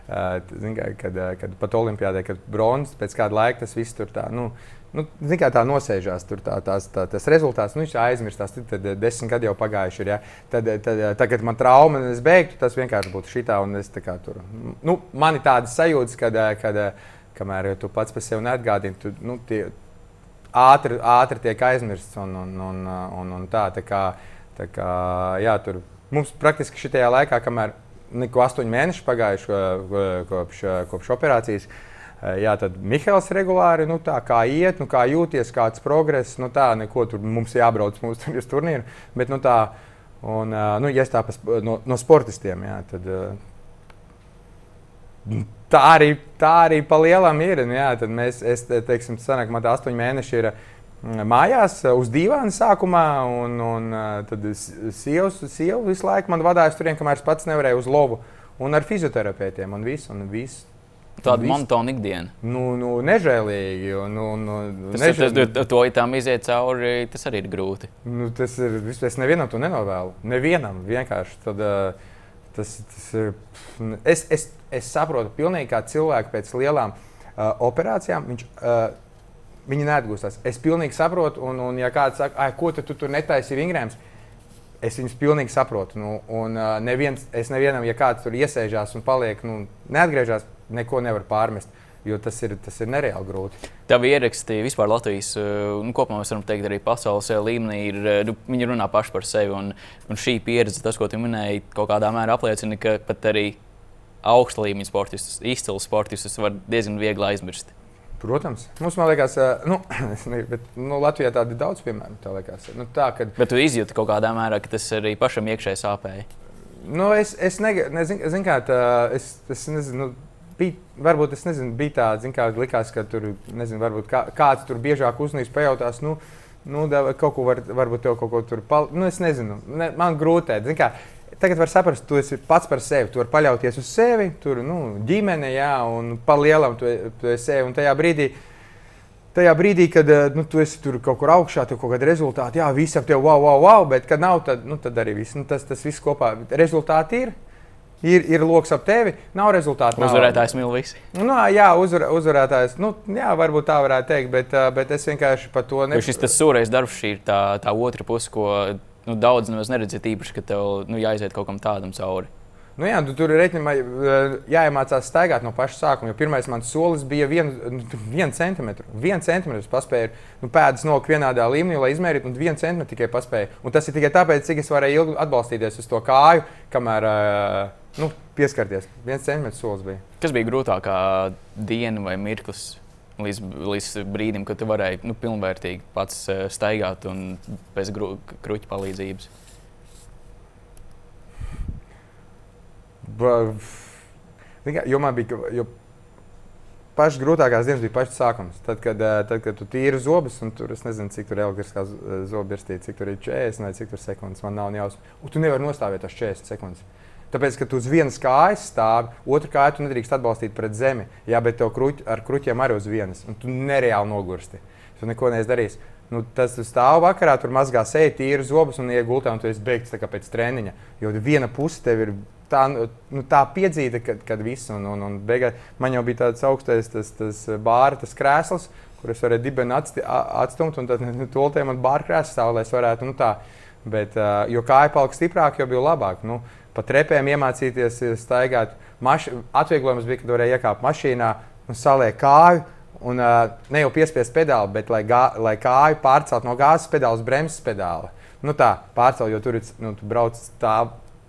kā, kad, kad pat Olimpijādē, kad bronzas pēc kāda laika tas viss tur tā. Nu, Nu, kā tā nosēžās, tur tā, tās, tā, tas rezultāts, nu, aizmirstās. Tad, tad desmit gadi jau pagājuši. Ir, ja? tad, tad, tagad man trauma, un es beigtu, tas vienkārši būtu šitā. Tur, nu, man ir tādas sajūtas, kad, kad kamēr tu pats par sevi neatgādini, tu, nu, tie, ātri, ātri tiek aizmirsts. Un, un, un, un, un tā, tā kā, tā kā, jā, tur, mums praktiski šajā laikā, kamēr neko astoņi mēneši pagājuši kopš, kopš operācijas. Jā, tad Mihāls regulāri, nu, tā, kā iet, nu, kā jūties, kāds progress. Nu, tā, neko tur mums jābrauc mūsu turnīru. Bet, nu, tā, un, nu, ja tā pas, no, no sportistiem, jā, tad Tā arī, tā arī pa lielam ir. Nu, jā, tad mēs, es teiksim, sanāk, man tā astoņi mēneši ir mājās uz dīvāna sākumā, un, un tad sieva visu laiku man vadīja tur, kamēr es pats nevarēju uz lovu. Un ar fizioterapeitiem un visu. Un visu. Tāda monotona ikdiena. Nu, nu, nežēlīgi. Un, un, un, tas, nežēlīgi. Tas, to tam iziet cauri, tas arī ir grūti. Nu, tas ir. Es nevienam to nenovēlu. Nevienam vienkārši. Tad, tas, tas ir. Es, es, es saprotu, pilnīgi kā cilvēks pēc lielām uh, operācijām. Viņš, uh, Viņi neatgūstās. Es pilnīgi saprotu, un, un ja kāds saka, ko tu, tu tur netaisi vingrējumus, es viņus pilnīgi saprotu. Nu, un uh, neviens, es nevienam, ja kāds tur iesēžās un paliek, nu, neatgriežas, neko nevar pārmest. Jo tas ir, tas ir nereāli grūti. Tavi ieraksti vispār Latvijas, nu, kopumā mēs varam teikt, arī pasaules līmenī, ir, nu, viņi runā paši par sevi. Un, un šī pieredze, tas, ko tu minēji, kaut kādā mērā apliecina, ka pat arī augsta līmeņa sportistus, izcils sportistus var diezgan viegli aizmirst. Protams, mums liekas, nu, bet, nu, Latvijā tādi daudz piemēru. Tā liekas, nu, tā, kad... Bet tu izjūti kaut kādā mērā, ka tas arī pašam iekšēji sāpēja. Nu, es es nezinu, zin, kā tā, es, es nezinu. Nu, bija, varbūt es nezinu, bija tāda, kā likās, ka tur, nezinu, varbūt kā, kāds tur biežāk uznīs, pajautās, nu, nu da, kaut ko var, varbūt tev kaut ko tur pal... Nu, es nezinu, ne, man grūtē. Tagad var saprast, tu esi pats par sevi. Tu vari paļauties uz sevi, tur nu, ģimene, jā, un pa lielam tu, tu esi sevi. Un tajā brīdī, tajā brīdī, kad nu, tu esi tur kaut kur augšā, tev kaut kāda rezultāta, jā, visam tev wow, wow, wow, bet kad nav, tad, nu, tad arī viss, nu, tas, tas viss kopā. Rezultāti ir. Ir, ir lokus ap tevi, nav rezultātu. Uzvarētājs mīl visi. Nu, jā, uzvar, uzvarētājs. Nu, jā, varbūt tā varētu teikt, bet, bet es vienkārši par to nesaku. Šis tas sūrais darbs, šī ir tā, tā otra puse, ko nu, daudz nemaz neredzēt īpaši, ka tev nu, jāiziet kaut kam tādam cauri. Nu jā, tu tur ir reiķinā, jāiemācās staigāt no paša sākuma. Pirmais mans solis bija viens nu, centimetrs. Vienu centimetru paspēju, nu, pēdas nokļūt vienādā līmenī, lai izmērītu, un vienu centimetru tikai paspēju. Un tas ir tikai tāpēc, cik es varēju ilgi atbalstīties uz to kāju, kamēr nu, pieskarties. Viens centimetrs solis bija. Kas bija grūtākā diena vai mirklis? Līdz, līdz brīdim, kad tu varēji nu, pilnvērtīgi pats uh, staigāt un bez kruķa palīdzības? Ba, jo man bija. Jo Pašas grūtākās dienas bija pašs sākums. Tad, kad, eh, tad, kad tu tīri zobus, un tur es nezinu, cik tur elektriskā eh, zoba ir stīta, cik tur ir 40 vai cik tur sekundes. Man nav jausmas. Un tu nevari nostāvēt tās 40 sekundes. Tāpēc, ka tu uz vienas kājas stāvi, otru kāju tu nedrīkst atbalstīt pret zemi. Jā, bet tev kruķi, ar kruķiem arī uz vienas, un tu nereāli nogursti. Tu neko neizdarīsi. Nu, tas stāv vakarā, tur mazgā seju, tīra zobus un iegultā, un tu esi beigts pēc treniņa. Jo viena puse tev ir tā, nu, tā piedzīta, kad, kad viss, un, un, un beigās man jau bija tāds augstais tas, tas bāra, tas krēsls, kur es varēju dibeni atstumt, un tad nu, toltē man bāra krēsls stāv, lai es varētu, nu tā. Bet, jo kāja palika stiprāk, jo bija labāk. Nu, pa trepēm iemācīties eh, staigāt. Maš... Atvieglojums bija, kad varēja iekāpt mašīnā un saliekt kāju. Un, uh, ne jau piespiest pedāli, bet lai, gā, lai kāju pārcelt no gāzes pedāla uz bremzes pedāli. Nu, tā pārcelt, jo tur ir nu, brauc, tā,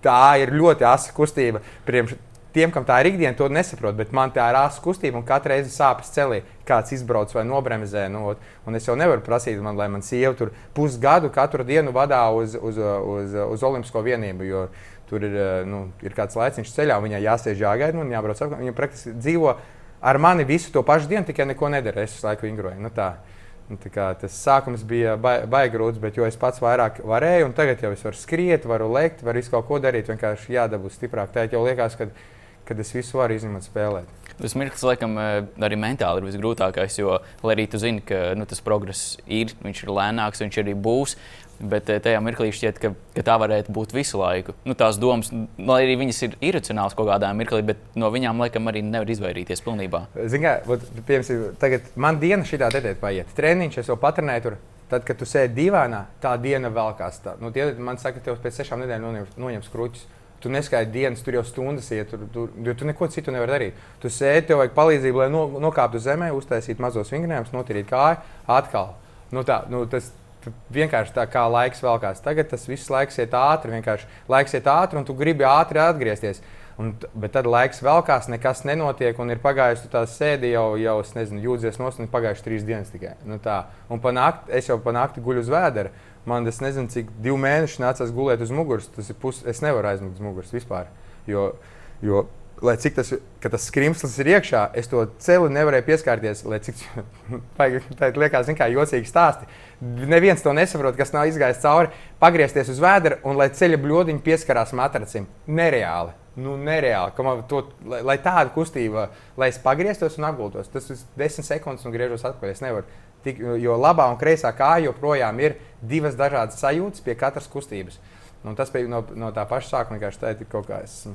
tā ir ļoti asa kustība. Priekš, tiem, kam tā ir ikdiena, to nesaprot. Bet man tā ir asa kustība, un katru reizi sāpes celī, kāds izbrauc vai nobremzē. Nu, un es jau nevaru prasīt, man, lai man sieva tur pusgadu katru dienu vadā uz, uz, uz, uz Olimpisko vienību. Jo, tur ir, eh, nu, ir kāds laiciņš ceļā, viņai jāsēž jāgaida un jābrauc apkārt. Viņa praktiski dzīvo ar mani visu to pašu dienu, tikai neko nedara. Es visu laiku vingroju. Nu, tā. Nu, kā, tas sākums bija baigi grūts, bet es pats vairāk varēju, un tagad jau es varu skriet, varu lekt, varu visu kaut ko darīt. Vienkārši jādabū stiprāk. Tā jau liekas, ka kad es visu varu izņemt spēlēt. Tas mirklis, laikam, eh, arī mentāli ir visgrūtākais, jo, lai arī tu zini, ka nu, tas progress ir, viņš ir lēnāks, viņš arī būs. Bet eh, tajā mirklī šķiet, ka, ka tā varētu būt visu laiku. Nu, tās domas, lai arī viņas ir iracionālas kaut kādā mirklī, bet no viņām laikam arī nevar izvairīties pilnībā. Ziniet, piemēram, tagad man diena šī teikt, paiet. Treniņš, jau patrenēju tur. Tad, kad tu sēdi divānā, tā diena vēl kāds tāds. Nu, tie, man saka, ka tev pēc sešām nedēļām noņems kruķus. Tu neskaidri dienas, tur jau stundas iet, tur, tur, jo tu neko citu nevari darīt. Tu sēdi, tev vajag palīdzību, lai no, nokāptu zemē, uztaisītu mazos vingrinājumus, notīrītu kāju, atkal. Nu, tā, nu, tas, vienkārši tā kā laiks velkās. Tagad tas viss laiks iet ātri, vienkārši laiks iet ātri, un tu gribi ātri atgriezties. Un, bet tad laiks velkās, nekas nenotiek, un ir pagājis tā sēdi jau, jau es nezinu, jūdzies no stūra, pagājuši trīs dienas tikai. Nu, tā. un panākt, es jau panāktu guļu uz vēdera. Man tas nezinu, cik divi mēneši nācās gulēt uz muguras. Tas ir puses, es nevaru aizmigt uz muguras vispār. Jo, jo lai cik tas, tas skrimslis ir iekšā, es to celi nevarēju pieskarties. Cik tā liekas, kā jocīgi stāsti. Neviens to nesaprot, kas nav izgājis cauri. Pagriezties uz vēdra un lai ceļa bludiņi pieskarās matracim. Nereāli. Nu, nereāli. Man, to, lai, lai tāda kustība, lai es pagrieztos un apgultos, tas ir desmit sekundes un griežos atpakaļ. Es nevaru. Tik, jo labā un kreisā kāja joprojām ir divas dažādas sajūtas pie katras kustības. Un tas bija no, no tā paša sākuma vienkārši tā, ka kaut kā esmu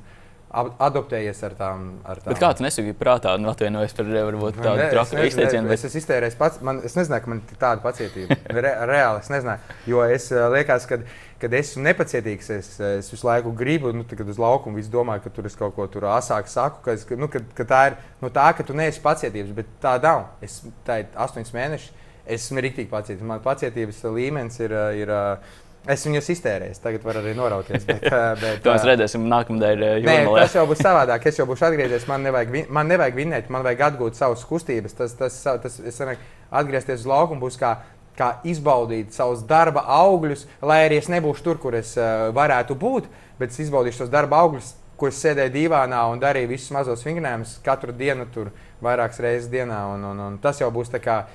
adaptējies ar tām. Ar tām. Bet kāds nesūdzēja prātā, nu, atvainojos par varbūt tādu traku izteicienu. Bet... Es esmu iztērējis pats, man, es nezināju, ka man ir tāda pacietība. Re, reāli es nezināju, jo es eh, liekas, ka. Kad esmu nepacietīgs, es, es visu laiku gribu, nu, kad uz laukuma viss domāju, ka tur es kaut ko tur asāk saku, ka, es, nu, ka, ka tā ir nu, tā, ka tu neesi pacietības, bet tā nav. Es, tā ir astoņas mēnešus, esmu rīktīgi pacietīgs. Man pacietības līmenis ir. ir, ir Es viņus iztērēju, tagad var arī norauties. Bet, bet, to mēs redzēsim nākamajā dienā. Tas jau būs savādāk. Es jau būšu atgriezies. Man nevajag, man nevajag vinnēt, man vajag atgūt savas kustības. Tas, tas, tas, es atgriezties uz laukumu būs kā, kā izbaudīt savus darba augļus, lai arī es nebūšu tur, kur es uh, varētu būt, bet es izbaudīšu tos darba augļus, kur es sēdēju divānā un darīju visus mazos vingrinājumus katru dienu, tur vairākas reizes dienā. Un, un, un tas jau būs tā kā.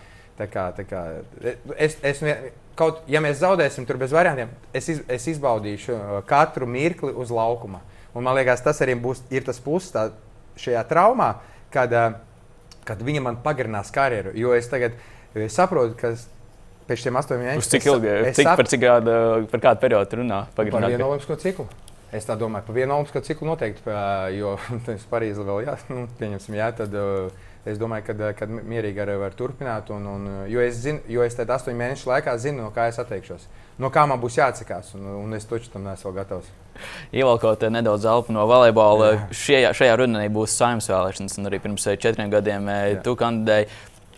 Tā kā, tā kā, es, es, kaut, ja mēs zaudēsim tur bez variantiem, es, iz, es izbaudīšu uh, katru mirkli uz laukuma. Un man liekas, tas arī būs tas puses šajā traumā, kad, uh, kad viņa man pagarinās karjeru. Jo es tagad es saprotu, ka pēc šiem astoņiem mēnešiem. Cik ilgi, cik, sap... par, cik kādu, par kādu periodu runā? Par vienu olimpisko ciklu. Es tā domāju, par vienu olimpisko ciklu noteikti, jo tas Parīzē vēl jā, nu, pieņemsim, jā, tad. Uh, Es domāju, ka, ka mierīgi arī var turpināt. Un, un, jo es, zinu, jo es tādā astoņu mēnešu laikā zinu, no kā es atteikšos. No kā man būs jāatsakās, un, un es taču tam neesmu gatavs. Ievelkot nedaudz zelpu no volejbola, šajā, šajā rudenī būs saimnes vēlēšanas, un arī pirms eh, četriem gadiem eh, Jā. tu kandidēji.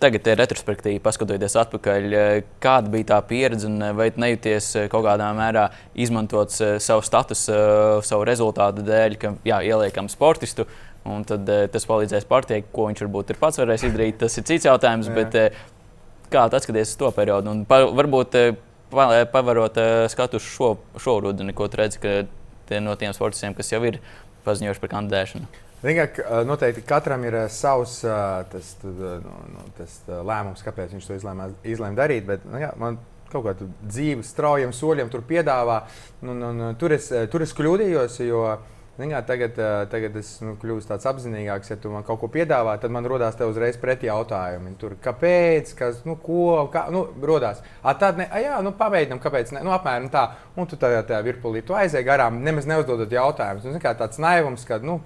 Tagad retrospektīvi, paskatoties atpakaļ, eh, kāda bija tā pieredze, un vai nejūties kaut kādā mērā izmantot savu statusu, savu rezultātu dēļ, ka jā, ieliekam sportistu, Un tad uh, tas palīdzēs partijai, ko viņš varbūt ir pats varējis izdarīt. Tas ir cits jautājums, Jā. bet uh, kā atskaties uz to periodu? Un pa, varbūt pavarot skatu uz šo, šo rudeni, ko redzi, ka tie no tiem sportistiem, kas jau ir paziņojuši par kandidēšanu. Vienkārši noteikti katram ir savs tas, nu, nu, tas lēmums, kāpēc viņš to izlēma, izlēma darīt. Bet, nu, jā, man kaut kādu dzīvi straujiem soļiem tur piedāvā. Nu, nu, nu, tur, es, tur es kļūdījos, jo uh, Kā, tagad, tagad es nu, kļūstu tāds apzinīgāks, ja tu man kaut ko piedāvā, tad man radās te uzreiz pretī jautājumi. Tur, kāpēc, kas, nu, ko, kā, nu, rodās. A, tad, ne, a, jā, nu, pamēģinām, kāpēc, ne, nu, apmēram tā. Un tu tajā, tajā virpulī tu aizēji garām, nemaz neuzdodot jautājumus. Nu, kā tāds naivums, ka, nu,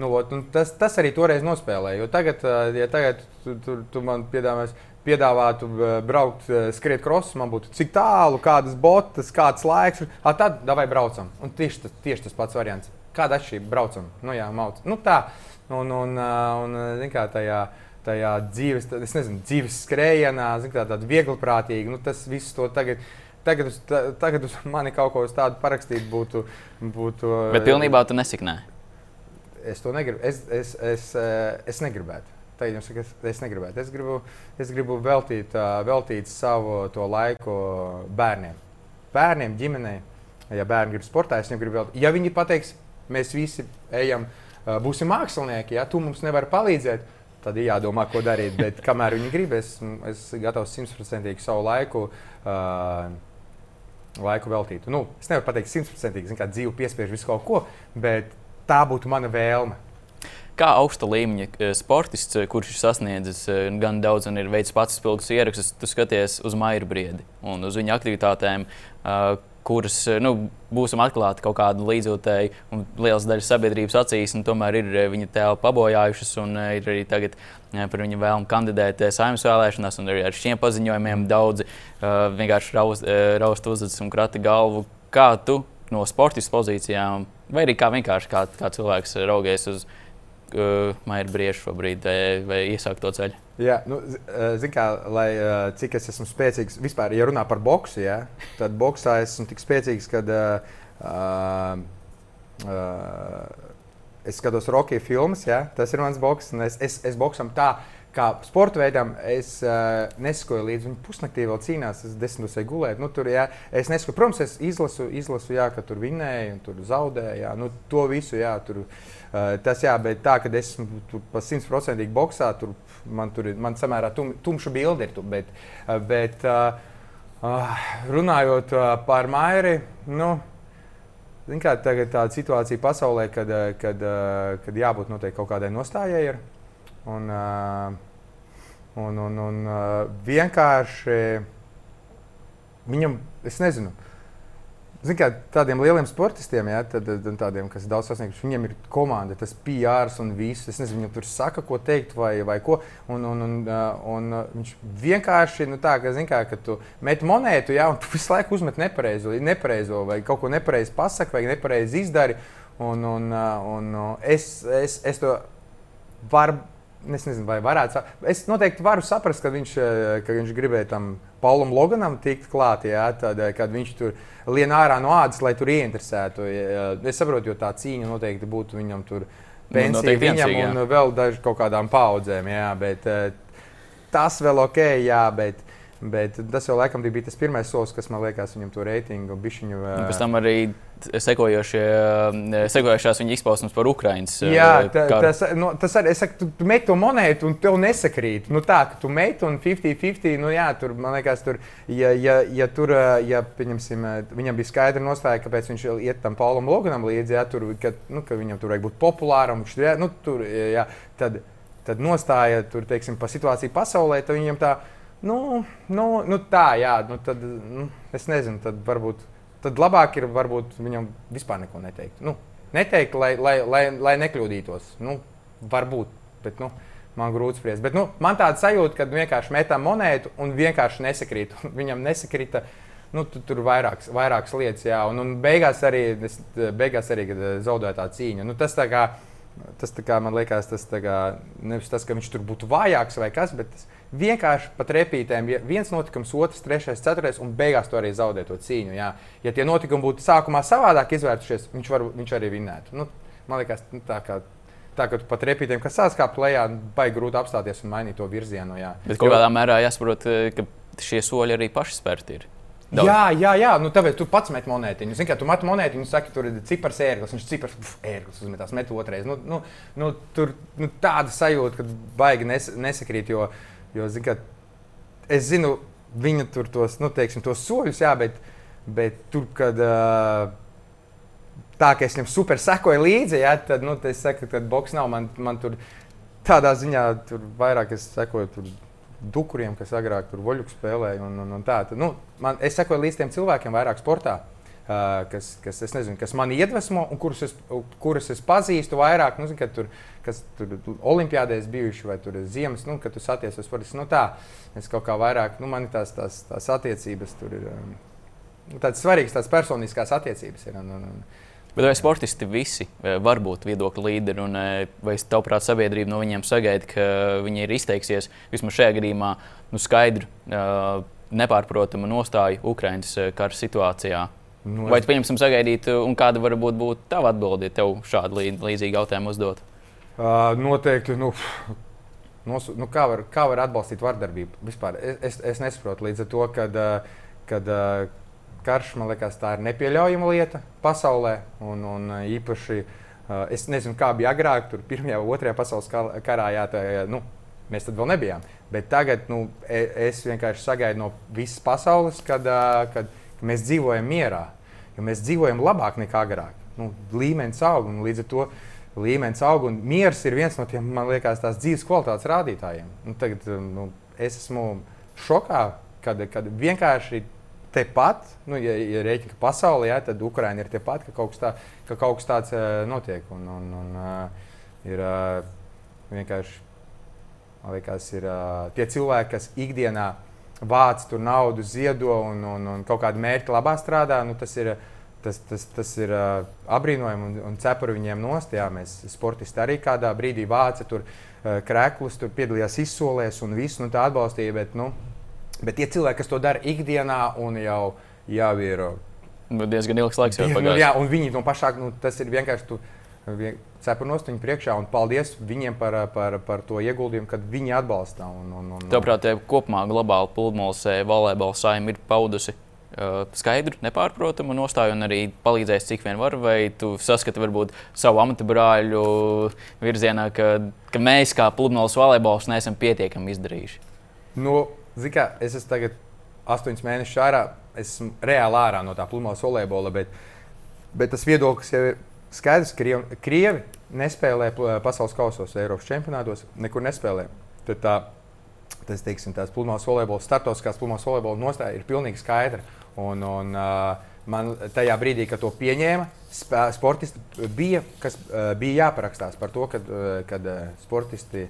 nu, ot, nu, tas, tas arī toreiz nospēlēja. Jo tagad, ja tagad tu, tu, tu man piedāvās, piedāvātu braukt, skriet krosus, man būtu cik tālu, kādas botas, kāds laiks. A, tad, vai braucam. Un tieši tas, tieši tas pats variants. Kāda atšķirība braucam? Nu, jā, mauc. Nu, tā. Un, un, un, un kā tajā, tajā dzīves, es nezinu, dzīves skrējienā, kā tāda viegliprātīga, nu, tas viss to tagad. Tagad uz, tagad uz mani kaut ko tādu parakstīt būtu. būtu Bet pilnībā tu nesiknē. Es to negribu. Es, es, es, es negribētu. Tā jums saka, es, negribētu. Es gribu, es gribu veltīt, veltīt savu laiku bērniem. Bērniem, ģimenei. Ja bērni grib sportēt, es viņiem gribu veltīt. Ja viņi pateiks, mēs visi ejam, būsim mākslinieki, ja tu mums nevari palīdzēt, tad ir jādomā, ko darīt. Bet kamēr viņi grib, es esmu gatavs simtprocentīgi savu laiku. Uh, Laiku veltīt. Nu, es nevaru pateikt, simtprocentīgi, kā dzīve piespiež visu kaut ko, bet tā būtu mana vēlme kā augsta līmeņa sportists, kurš ir sasniedzis gan daudz un ir veicis pats spilgtus ierakstus, tu skaties uz Maiju Briedi un uz viņa aktivitātēm, kuras eh, nu, būsim atklāti kaut kādu līdzjūtēju, un liels daļas sabiedrības acīs, un tomēr ir eh, viņa tēlu pabojājušas, un eh, ir arī tagad par viņa vēlmu kandidēt saimnes vēlēšanās, un arī ar šiem paziņojumiem daudzi uh, vienkārši raust, uh, raust uzvedas un krati galvu. Kā tu no sportistu pozīcijām, vai arī kā vienkārši kā, kā cilvēks raugies uz uh, Maija Briešu šobrīd, vai, vai iesākt to ceļu? Jā, nu, zin kā, lai cik es esmu spēcīgs, vispār, ja runā par boksu, jā, tad boksā esmu tik spēcīgs, ka uh, uh, es skatos Rocky filmas, jā, tas ir mans boks, un es, es, es boksam tā, kā sporta veidam, es uh, nesakoju līdzi. Viņa pusnaktī vēl cīnās, es desmitos eju gulēt. Nu, tur, jā, es nesakoju, protams, es izlasu, izlasu jā, ka tur vinnēja un tur zaudēja. Nu, to visu, jā, tur, uh, tas jā, bet tā, ka es esmu pa simtprocentīgi boxā, tur man tur ir man samērā tum, tumša bilde. Tu, bet, uh, bet uh, runājot par Mairi, nu, kā, tagad tāda situācija pasaulē, kad, kad, kad jābūt noteikti kaut kādai nostājai. Ir. Un, un, un, un vienkārši viņam, es nezinu, Zin, kā, tādiem lieliem sportistiem, ja, tad, tādiem, kas daudz sasnieguši, viņiem ir komanda, tas PR un viss. Es nezinu, viņam tur saka, ko teikt vai, vai ko. Un, un, un, un viņš vienkārši, nu, tā, ka, kā, ka tu met monētu, ja, un tu visu laiku uzmet nepareizo, nepareizo vai kaut ko nepareizi pasaki vai nepareizi izdari. Un, un, un es, es, es to varu Es nezinu, vai varētu. Es noteikti varu saprast, ka viņš, ka viņš gribēja tam Paulam Loganam tikt klāt, jā, tad, kad viņš tur lien ārā no ādas, lai tur ieinteresētu. Es saprotu, jo tā cīņa noteikti būtu viņam tur nu, pensija, nu, viņam un vēl daži kaut kādām paudzēm. Jā, bet, tas vēl ok, jā, bet Bet tas jau laikam bija tas pirmais solis, kas man liekas, viņam to reitingu bišķiņu. Uh... Pēc tam arī sekojošās viņa izpausmes par Ukraiņas. Jā, tā, tas, nu, tas arī, es saku, tu, tu met to monētu un tev nesakrīt. Nu, tā, ka tu met un 50-50, nu jā, tur, man liekas, tur, ja, ja, ja tur, ja, pieņemsim, viņam bija skaidra nostāja, kāpēc viņš iet tam Paulam Loganam līdzi, ja, tur, ka, nu, ka viņam tur vajag būt populāram, viņš, ja, nu, tur, ja, tad, tad nostāja, tur, teiksim, pa situāciju pasaulē, tad viņam tā, Nu, nu, nu tā, jā, nu tad nu, es nezinu, tad varbūt tad labāk ir varbūt viņam vispār neko neteikt. Nu, neteikt, lai, lai, lai, lai nekļūdītos. Nu, varbūt, bet nu, man grūti spriest. Bet, nu, man tāda sajūta, ka vienkārši metam monētu un vienkārši nesakrīt. Viņam nesakrita. Nu, tu, tur ir vairākas, vairākas lietas, jā, un, un beigās arī, es, beigās arī zaudēja tā cīņa. Nu, tas, tā kā, tas tā kā, man liekas, tas kā, nevis tas, ka viņš tur būtu vājāks vai kas, bet tas, vienkārši pat repītēm, ja viens notikums, otrs, trešais, ceturtais, un beigās tu arī zaudē to cīņu. Jā. Ja tie notikumi būtu sākumā savādāk izvērtušies, viņš, var, viņš arī vinnētu. Nu, man liekas, nu, tā kā. Tā kā pat repītēm, kas sākās lejā, baigi grūti apstāties un mainīt to virzienu. Jā. Bet kaut kādā mērā jāsaprot, eh, ka šie soļi arī paši spērti ir. Daudz. Jā, jā, jā. Nu, tāpēc tu pats met monētiņu. Zini, kā tu met monētiņu, saki, tur ir cipars ērglis, viņš cipars ērglis uzmetās, met otrais. Nu, nu, nu, tur nu, tāda sajūta, ka baigi nes, nesakrīt, jo, uh, Jo, zin, kā, es zinu, viņa tur tos, nu, teiksim, tos soļus, jā, bet, bet tur, kad uh, tā, ka es viņam super sekoju līdzi, jā, tad, nu, es saku, ka boks nav man, man tur tādā ziņā, tur vairāk es sekoju tur dukuriem, kas agrāk tur voļu spēlēja. Un, un, un tā, tad, nu, man, es sekoju līdz tiem cilvēkiem vairāk sportā. Uh, kas, kas, nezinu, kas man iedvesmo un kurus es, kurus es pazīstu vairāk. Nu, zin, tur, kas tur olimpiādēs bijuši vai tur ziemas, nu, kad tu satiec ar sportistu. Nu, tā, es kaut kā vairāk, nu, man tās, tās, tās attiecības tur ir. Um, Tādas svarīgas, tādas personiskās attiecības ir. Un, un, un, Bet vai sportisti visi eh, var būt viedokļu līderi, un eh, vai tavuprāt sabiedrība no viņiem sagaida, ka viņi ir izteiksies vismaz šajā gadījumā nu, skaidru, eh, nepārprotamu nostāju Ukraiņas kara situācijā? Nu, Vai tu pieņemsim sagaidīt, un kāda varbūt būtu tava atbilde, ja tev šādu līdzīgu jautājumu uzdot? Uh, noteikti. Nu, nos, nu, kā, var, kā var atbalstīt vardarbību? Vispār es, es, es nesaprotu līdz ar to, kad, kad karš man liekas, tā ir nepieļaujama lieta pasaulē. Un, un īpaši es nezinu, kā bija agrāk, tur pirmajā, otrajā pasaules karā, jā, tā, nu, mēs tad vēl nebijām. Bet tagad nu, e, es vienkārši sagaidu no visas pasaules, kad, kad mēs dzīvojam mierā jo mēs dzīvojam labāk nekā agrāk. Nu, līmenis aug un līdz ar to līmenis aug. Mieres ir viens no tiem, man liekas, tās dzīves kvalitātes rādītājiem. Nu, tagad, nu, es esmu šokā, kad, kad vienkārši tepat, nu, ja, ja rēķina, ka pasaulē, ja, tad Ukraiņa ir tepat, ka kaut kas, tā, ka kaut kas tāds uh, notiek. Un, un, un, uh, ir uh, vienkārši, man liekas, ir uh, tie cilvēki, kas ikdienā vāc tur naudu, ziedo un, un, un kaut kādu mērķu labā strādā, nu, tas ir, tas, tas, tas ir uh, apbrīnojami un, un cepuri viņiem nost. Jā, mēs sportisti arī kādā brīdī vāca tur uh, krēklus, tur piedalījās izsolēs un visu nu, tā atbalstīja. Bet, nu, bet tie cilvēki, kas to dara ikdienā un jau, jau ir. Nu, diezgan ilgs laiks jau pagājis. Nu, jā, un viņi no pašā, nu, tas ir vienkārši. Tu, cepurnos viņu priekšā un paldies viņiem par, par, par to ieguldījumu, kad viņi atbalsta. Un, un, un, Tāpēc, kopumā globāli pludmales volejbola saima ir paudusi uh, skaidru, nepārprotamu nostāju un arī palīdzēs, cik vien var. Vai tu saskati varbūt savu amata brāļu virzienā, ka, ka mēs kā pludmales volejbols neesam pietiekami izdarījuši? Nu, kā, es esmu tagad astoņus mēnešus ārā, esmu reāli ārā no tā pludmales volejbola, bet, bet tas viedoklis jau ir Skaidrs, ka Krievi, Krievi nespēlē pasaules kausos, Eiropas čempionātos, nekur nespēlē. Tad tā, tas, teiksim, tās pludmales volejbola, startautiskās pludmales volejbola nostāja ir pilnīgi skaidra. Un, un, uh, man tajā brīdī, kad to pieņēma, sportisti bija, kas, bija jāparakstās par to, kad, kad sportisti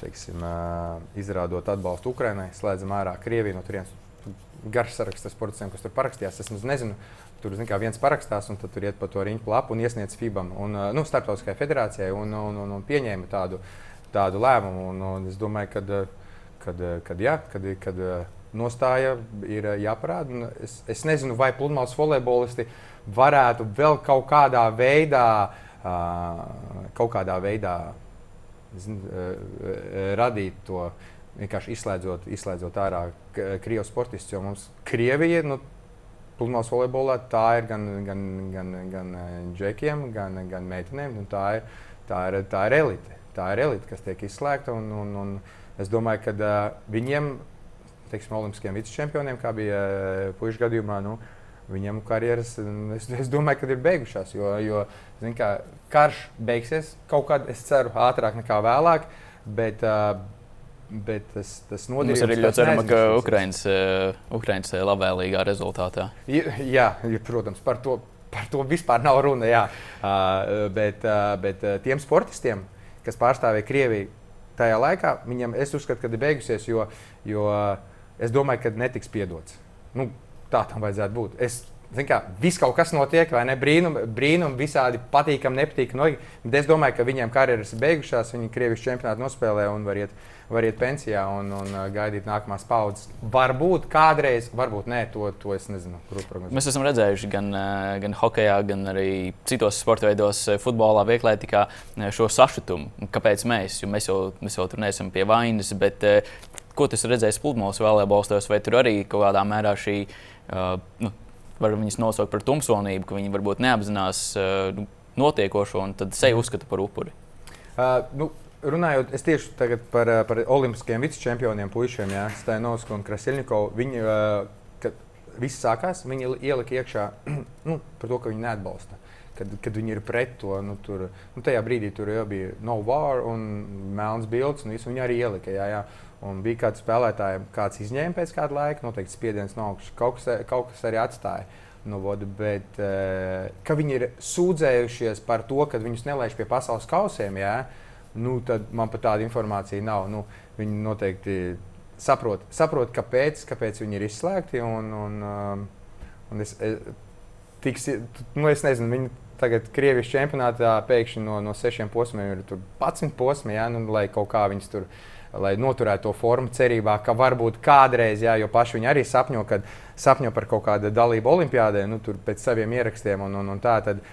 teiksim, izrādot atbalstu Ukraiņai, slēdzam ārā Krieviju no turienes. Garš saraksts ar sportistiem, kas tur parakstījās. Es nezinu, Tur kā, viens parakstās, un tur iet pa to riņķu lapu un iesniedz FIBAM, un, nu, Startautiskajai federācijai, un, un, un, un pieņēma tādu, tādu lēmumu. Un, un es domāju, ka kad, kad, jā, kad, kad nostāja ir jāparāda. Es, es nezinu, vai pludmales volejbolisti varētu vēl kaut kādā veidā, kaut kādā veidā zin, radīt to vienkārši izslēdzot, izslēdzot ārā krievu sportistus. Jo mums Krievija nu, pludmales volejbolā tā ir gan, gan, gan, gan eh, džekiem, gan, gan meitenēm. Tā ir, tā, ir, tā ir elite. Tā ir elite, kas tiek izslēgta. Un, un, un es domāju, ka uh, viņiem, teiksim, olimpiskiem vicečempioniem, kā bija uh, puikas gadījumā, nu, viņiem karjeras, es, es domāju, ka ir beigušās. Jo, jo kā, karš beigsies kaut kad, es ceru, ātrāk nekā vēlāk. Bet, uh, Bet tas, tas nodarījums, Mums arī ļoti cerams, ka Ukraiņas, Ukraiņas labvēlīgā rezultātā. Jā, protams, par to, par to vispār nav runa. Jā. Bet, uh, bet uh, tiem sportistiem, kas pārstāvēja Krieviju tajā laikā, viņam es uzskatu, ka ir beigusies, jo, jo es domāju, ka netiks piedots. Nu, tā tam vajadzētu būt. Es, Kā, viss kaut kas notiek, vai ne? Brīnum, brīnum visādi patīkami, nepatīkami. Bet es domāju, ka viņiem karjeras ir beigušās, viņi Krievijas čempionātu nospēlē un var iet var iet pensijā un, un uh, gaidīt nākamās paudzes. Varbūt kādreiz, varbūt nē, to, to es nezinu. Mēs esam redzējuši gan, uh, gan hokeja, gan arī citos sporta veidos, uh, futbolā, vieglietikā šo sašutumu. Kāpēc mēs? Jo mēs jau, mēs jau tur neesam pie vainas. Bet, ko tas redzējis pludmales vēlēbalstos, vai tur arī kaut kādā mērā šī, uh, nu, var viņus nosaukt par tumsonību, ka viņi varbūt neapzinās uh, notiekošo un tad sevi uzskata par upuri? Uh, nu, runājot tieši par, par olimpiskajiem vicečempioniem, puišiem, Stainovs un Krasilņikovu, viņi, kad viss sākās, viņi ielika iekšā nu, par to, ka viņi neatbalsta. Kad, kad viņi ir pret to, nu, tur, nu, tajā brīdī tur jau bija no war un melns bildes, un visu viņi arī ielika. Jā, jā. Un bija kāds spēlētājs, kāds izņēma pēc kāda laika, noteikti spiediens no augšas, kaut, kas, kaut kas arī atstāja. Nu, vodu, bet uh, viņi ir sūdzējušies par to, ka viņus nelaiž pie pasaules kausiem. Jā, nu, tad man pat tāda informācija nav. Nu, viņi noteikti saprot, saprot kāpēc, kāpēc viņi ir izslēgti. Un, un, um, un es, es, tiks, nu, es nezinu, viņi tagad Krievijas čempionātā pēkšņi no, no sešiem posmiem ir 11 posmi, ja, nu, lai kaut kā viņas tur. Lai noturētu to formu, cerībā, ka varbūt kādreiz, jā, jo paši viņi arī sapņo, kad sapņo par kaut kādu dalību Olimpijādē, nu, tur pēc saviem ierakstiem un, un, un tā. Tad,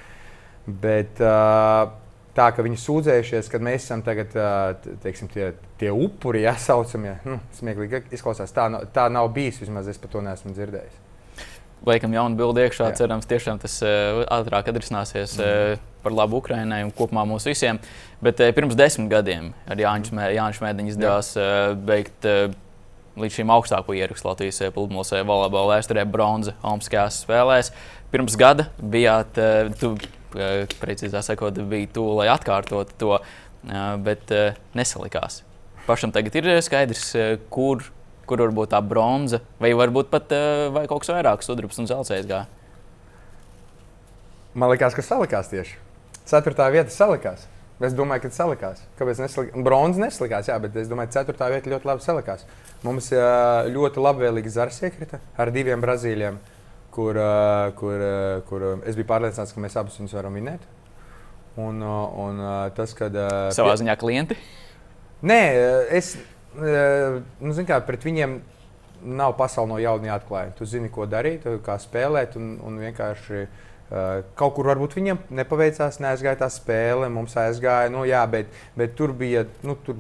bet, tā, ka viņi sūdzējušies, ka mēs esam tagad, teiksim, tie, tie upuri, ja saucamie. Nu, smieklīgi izklausās. Tā, tā nav bijis. Vismaz es par to neesmu dzirdējis. Liekam, jaunu bildi iekšā. Jā. Cerams, tiešām tas uh, ātrāk atrisināsies uh, par labu Ukraiņai un kopumā mums visiem. Bet uh, pirms desmit gadiem ar Jāņu Šmētiņu izdevās uh, beigt līdz šim augstāko ierakstu Latvijas pludmales volejbola vēsturē bronza Olimpiskajās spēlēs. Pirms gada bijāt. Uh, precīzāk sakot, bija tuvu, lai atkārtotu to, bet nesalikās. Pašam tagad ir skaidrs, kur, kur var būt tā bronza, vai varbūt pat vai kaut kas vairāk, sudrabs un zelta gāja. Man liekas, ka salikās tieši. Ceturtā vieta salikās. Es domāju, ka salikās. Kāpēc nesalikās? Bronzas nesalikās, jā, bet es domāju, ka ceturtā vieta ļoti labi salikās. Mums ļoti labvēlīgi zars iekrita ar diviem brazīļiem. Kur, uh, kur, kur es biju pārliecināts, ka mēs abus viņus varam vinēt. Un, un tas, kad. Savā ziņā klienti? Nē, es. Nu, kā, pret viņiem nav pasaule no jauna jāatklāj. Tu zini, ko darīt, kā spēlēt, un, un vienkārši Uh, kaut kur varbūt viņam nepaveicās, neaizgāja tā spēle, mums aizgāja, nu, jā, bet, bet tur, bija, nu, tur,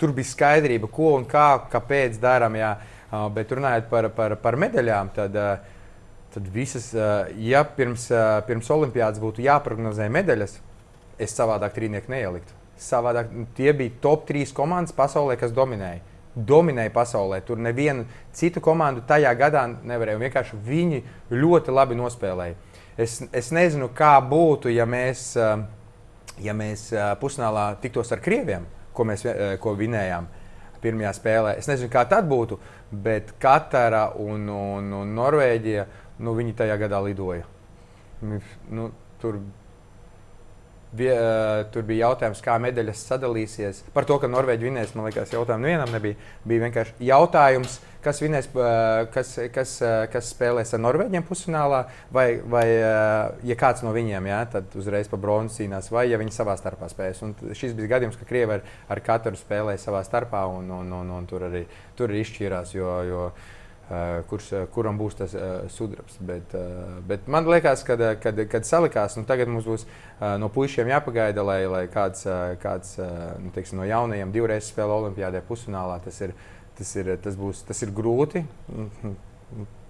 tur bija skaidrība, ko un kā, kāpēc darām. Uh, bet runājot par, par, par medaļām, tad, uh, tad visas, uh, ja pirms, pirms olimpiādas būtu jāprognozē medaļas, es savādāk trīnieku neieliktu. Savādāk tie bija top 3 komandas pasaulē, kas dominēja dominēja pasaulē. Tur nevienu citu komandu tajā gadā nevarēja. Vienkārši viņi ļoti labi nospēlēja. Es, es nezinu, kā būtu, ja mēs, eh, ja mēs eh, pusfinālā tiktos ar krieviem, ko mēs eh, ko vinējām pirmajā spēlē. Es nezinu, kā tad būtu, bet Katara un, un, un Norvēģija nu, tajā gadā lidoja. Nu, tur Vie, uh, tur bija jautājums, kā medaļas sadalīsies. Par to, ka Norvēģija vinēs, man liekas, jautājumu nevienam nebija. Bija vienkārši jautājums, kas, vinēs, uh, kas, kas, uh, kas spēlēs ar Norvēģiem pusfinālā, vai, vai ja kāds no viņiem jā, uzreiz pa bronzas cīnās, vai ja viņi savā starpā spēlēs. Un šis bija gadījums, ka Krievi ar, ar katru spēlēja savā starpā, un, un, un, un tur arī tur arī izšķīrās. Jo, jo, uh, Eh, kurš, eh, kuram būs tas uh, sudrabs. Bet, uh, bet man liekas, ka kad, kad salikās, nu, tagad mums būs uh, no puišiem jāpagaida, lai, lai kāds, uh, kāds uh, nu, teiksim, no jaunajiem divreiz spēlē Olimpijādē pusfinālā. Tas, ir, tas, ir, tas, būs, tas ir grūti.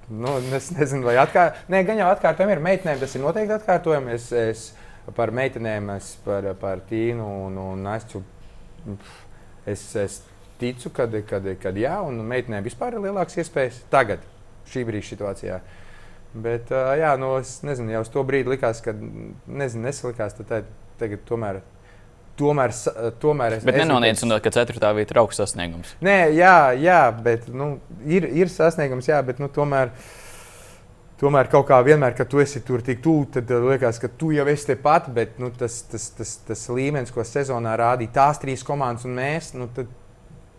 Nu, es nezinu, vai atkārtojam. Nē, gan jau atkārtojam ir meitenēm, tas ir noteikti atkārtojam. Es, es par meitenēm, es par, par Tīnu un, un Astu. Es, es ticu, ka jā, un meitenēm vispār ir lielākas iespējas tagad, šī brīža situācijā. Bet, jā, nu, es nezinu, jau uz to brīdi likās, ka nezinu, nesalikās. Tad tagad tomēr. Tomēr, tomēr es bet nenoliedzinot, ka ceturtā vieta ir augsts sasniegums. Nē, jā, jā bet nu, ir, ir sasniegums, jā, bet nu, tomēr. Tomēr kaut kā vienmēr, kad tu esi tur tik tuvu, tad liekas, ka tu jau esi tepat, bet nu, tas, tas, tas, tas līmenis, ko sezonā rādīja tās trīs komandas un mēs, nu, tad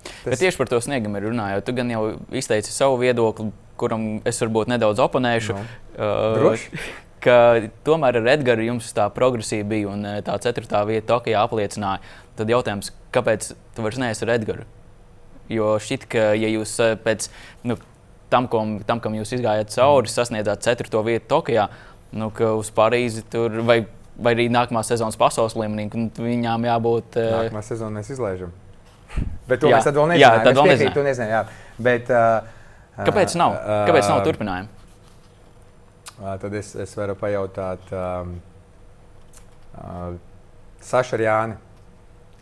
Tas... Bet tieši par to sniegumu ir runājot. Tu gan jau izteici savu viedokli, kuram es varbūt nedaudz oponēšu. No. Uh, ka tomēr ar Edgars jums tā progresija bija un uh, tā ceturtā vieta Tokijā apliecināja. Tad jautājums, kāpēc tu vairs neesi ar Edgars? Jo šķiet, ka ja jūs uh, pēc nu, tam, ko, tam, kam jūs izgājāt cauri, sasniedzāt ceturto vietu Tokijā, nu, ka uz Parīzi tur vai, vai arī nākamā sezonas pasaules līmenī, viņām jābūt. Uh... Nākamā sezona mēs izlaižam. Bet to jā. mēs vēl nezinām. Jā, tad vēl nezinām. nezinām jā. Bet, uh, Kāpēc nav? Kāpēc nav turpinājumu? Uh, tad es, es varu pajautāt um, uh, Saša Jāni.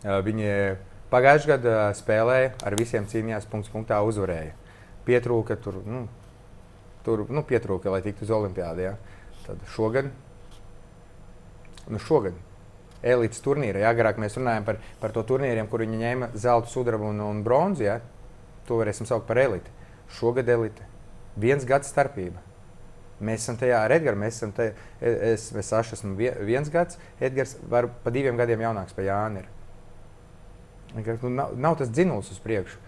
Uh, viņi pagājušajā gadā spēlēja, ar visiem cīnījās, punkts punktā uzvarēja. Pietrūka tur, nu, tur nu, pietrūka, lai tiktu uz Olimpiādu. Ja? Tad šogad, nu, šogad elites turnīra. Ja? Agrāk mēs runājām par, par to turnīriem, kur viņi ņēma zelta, sudrabu un, un bronzu. Ja? To varēsim saukt par eliti. Šogad elite. Viens gads starpība. Mēs esam tajā ar Edgars. Mēs esam tajā, es, es, es esmu viens gads, Edgars var pa diviem gadiem jaunāks par Jāni. Nu, nav, nav tas dzinulis uz priekšu.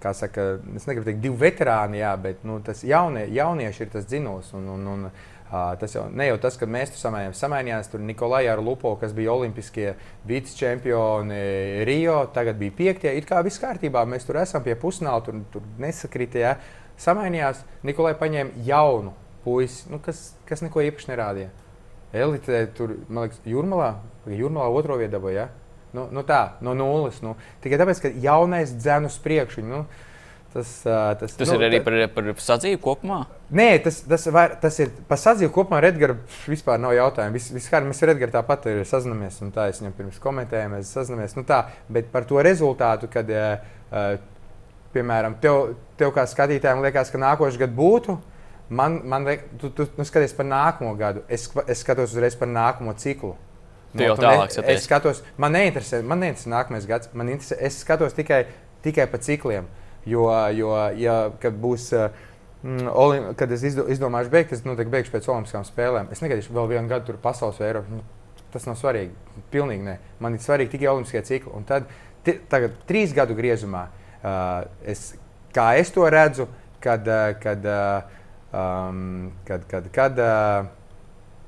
Kā saka, es negribu teikt, divi veterāni, jā, bet nu, tas jaunie, jaunieši ir tas dzinulis. Un, un, un, Tas jau ne jau tas, ka mēs tur samainījāmies. Samainījās tur Nikolai ar Lupo, kas bija olimpiskie vicečempioni Rio, tagad bija piektie. It kā viss kārtībā, mēs tur esam pie pusnāla, tur, tur nesakritē. Samainījās, Nikolai paņēma jaunu puisi, nu, kas, kas neko īpaši nerādīja. Elite tur, man liekas, jūrmalā, jūrmalā otro vietu dabūja. Ja? Nu, nu tā, no nulles. Nu. Tikai tāpēc, ka jaunais dzēnu uz priekšu. Nu, Tas, tas, tas nu, ir arī par, par sadzīvi kopumā. Nē, tas, tas, var, tas ir par sadzīvi kopumā. Ar Edgars vispār nav jautājumu. Vis, viskār, mēs ar Edgars tāpat ir sazināmies, un tā es viņam pirms komentēju, mēs sazināmies. Nu, tā, bet par to rezultātu, kad, uh, piemēram, tev, tev kā skatītājiem liekas, ka nākošais gads būtu. Man, man liek, tu, tu, tu skaties par nākamo gadu. Es, es skatos uzreiz par nākamo ciklu. Tu nu, jau tālāk ne, es skatos, man neinteresē, man neinteresē nākamais gads. Man interesē, es skatos tikai, tikai pa cikliem. Jo, jo ja būs. Mm, Olim, kad es izdo, izdomāšu beigt, es noteikti beigšu pēc Olimpiskām spēlēm. Es negaidīšu vēl vienu gadu tur pasaules vai Eiropas. Nu, tas nav svarīgi. Pilnīgi nē. Man ir svarīgi tikai Olimpiskie cikli. Un tad, tagad, trīs gadu griezumā, uh, es, kā es to redzu, kad, uh, kad, uh, um, kad, kad, kad uh,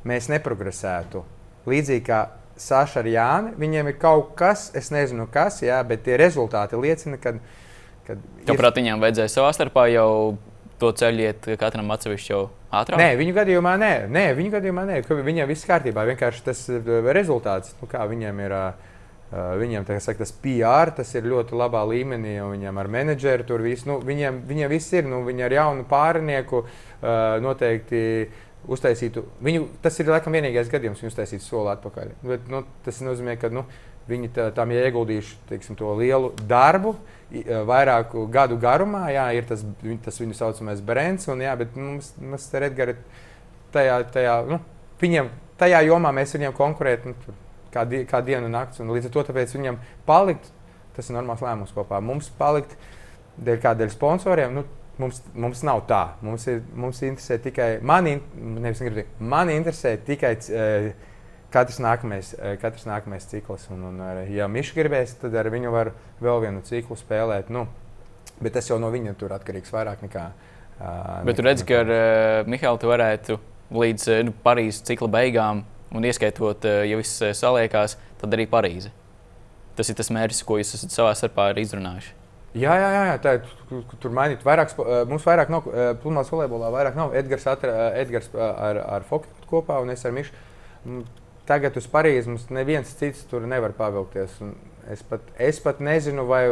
mēs neprogresētu. Līdzīgi kā Saša ar Jāni, viņiem ir kaut kas, es nezinu, kas, jā, bet tie rezultāti liecina, ka Kad Tāpēc ir... viņiem vajadzēja savā starpā jau to ceļu iet katram atsevišķi jau ātrāk? Nē, viņu gadījumā nē, nē viņu gadījumā nē. Viņam viss kārtībā. Vienkārši tas rezultāts, nu, kā viņam ir. Viņam saka, tas PR tas ir ļoti labā līmenī, un viņam ar menedžeru tur viss. Nu, viņam, viņam viss ir. Nu, viņi ar jaunu pārinieku noteikti uztaisītu. Viņu, tas ir laikam vienīgais gadījums, kad viņi uztaisītu soli atpakaļ. Bet, nu, tas nozīmē, ka nu, viņi tam ir ieguldījuši teiksim, to lielu darbu. Vairāku gadu garumā, jā, ir tas, tas viņu saucamais brands, un jā, bet mums, mums ar Edgars tajā, tajā, nu, viņiem, tajā jomā mēs viņiem konkurējam nu, kā, die, kā dienu un naktis. Un līdz ar to viņam palikt, tas ir normāls lēmums kopā. Mums palikt dēļ kādiem sponsoriem. Nu, Mums, mums nav tā. Mums, ir, mums interesē tikai, mani, nevis, negribu, mani interesē tikai uh, katrs nākamais, uh, katrs nākamais cikls. Un, un, ja Mišs gribēs, tad ar viņu var vēl vienu ciklu spēlēt. Nu, bet tas jau no viņa tur atkarīgs vairāk nekā. Uh, bet tu redzi, ka ar uh, Mihālu tu varētu līdz nu, Parīzes cikla beigām, un ieskaitot, uh, ja viss saliekās, tad arī Parīze. Tas ir tas mērķis, ko jūs esat savā starpā izrunājuši. Jā, jā, jā, tā ir. Tur mainīt vairāk, mums vairāk nav, plūmās volejbolā vairāk nav. Edgars, atra, Edgars ar, ar Foku kopā un es ar Mišu. Tagad uz Parīzi mums neviens cits tur nevar pavilkties. Es pat, es pat nezinu, vai.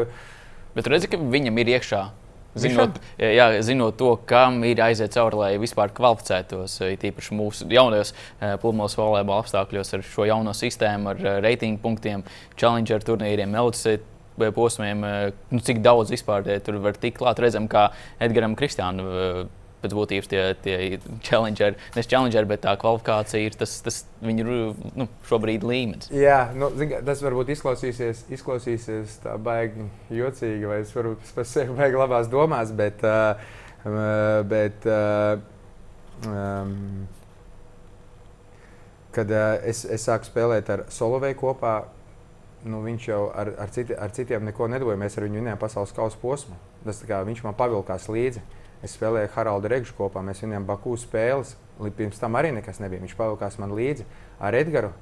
Bet redzi, ka viņam ir iekšā. Zinot, jā, zinot to, kam ir aiziet cauri, lai vispār kvalificētos, īpaši mūsu jaunajos plūmos volejbola apstākļos ar šo jauno sistēmu, ar reitingu punktiem, challenger turnīriem, LCC posmiem, eh, nu, cik daudz vispār tur var tikt klāt. Redzam, kā Edgars Kristiānu eh, pēc būtības tie, tie challengeri, nevis challengeri, bet tā kvalifikācija ir tas, tas viņu nu, šobrīd līmenis. Jā, nu, tas varbūt izklausīsies, izklausīsies tā baigi jocīgi, vai es varbūt pēc sevi baigi labās domās, bet, uh, bet uh, um, kad uh, es, es sāku spēlēt ar Solovēju kopā, nu, viņš jau ar, ar, citi, ar citiem neko nedoja. Mēs ar viņu vinējām pasaules kausa posmu. Tas, kā, viņš man pavilkās līdzi. Es spēlēju Haraldu Regžu kopā, mēs vinējām Baku spēles. Līdz pirms tam arī nekas nebija. Viņš pavilkās man līdzi ar Edgars.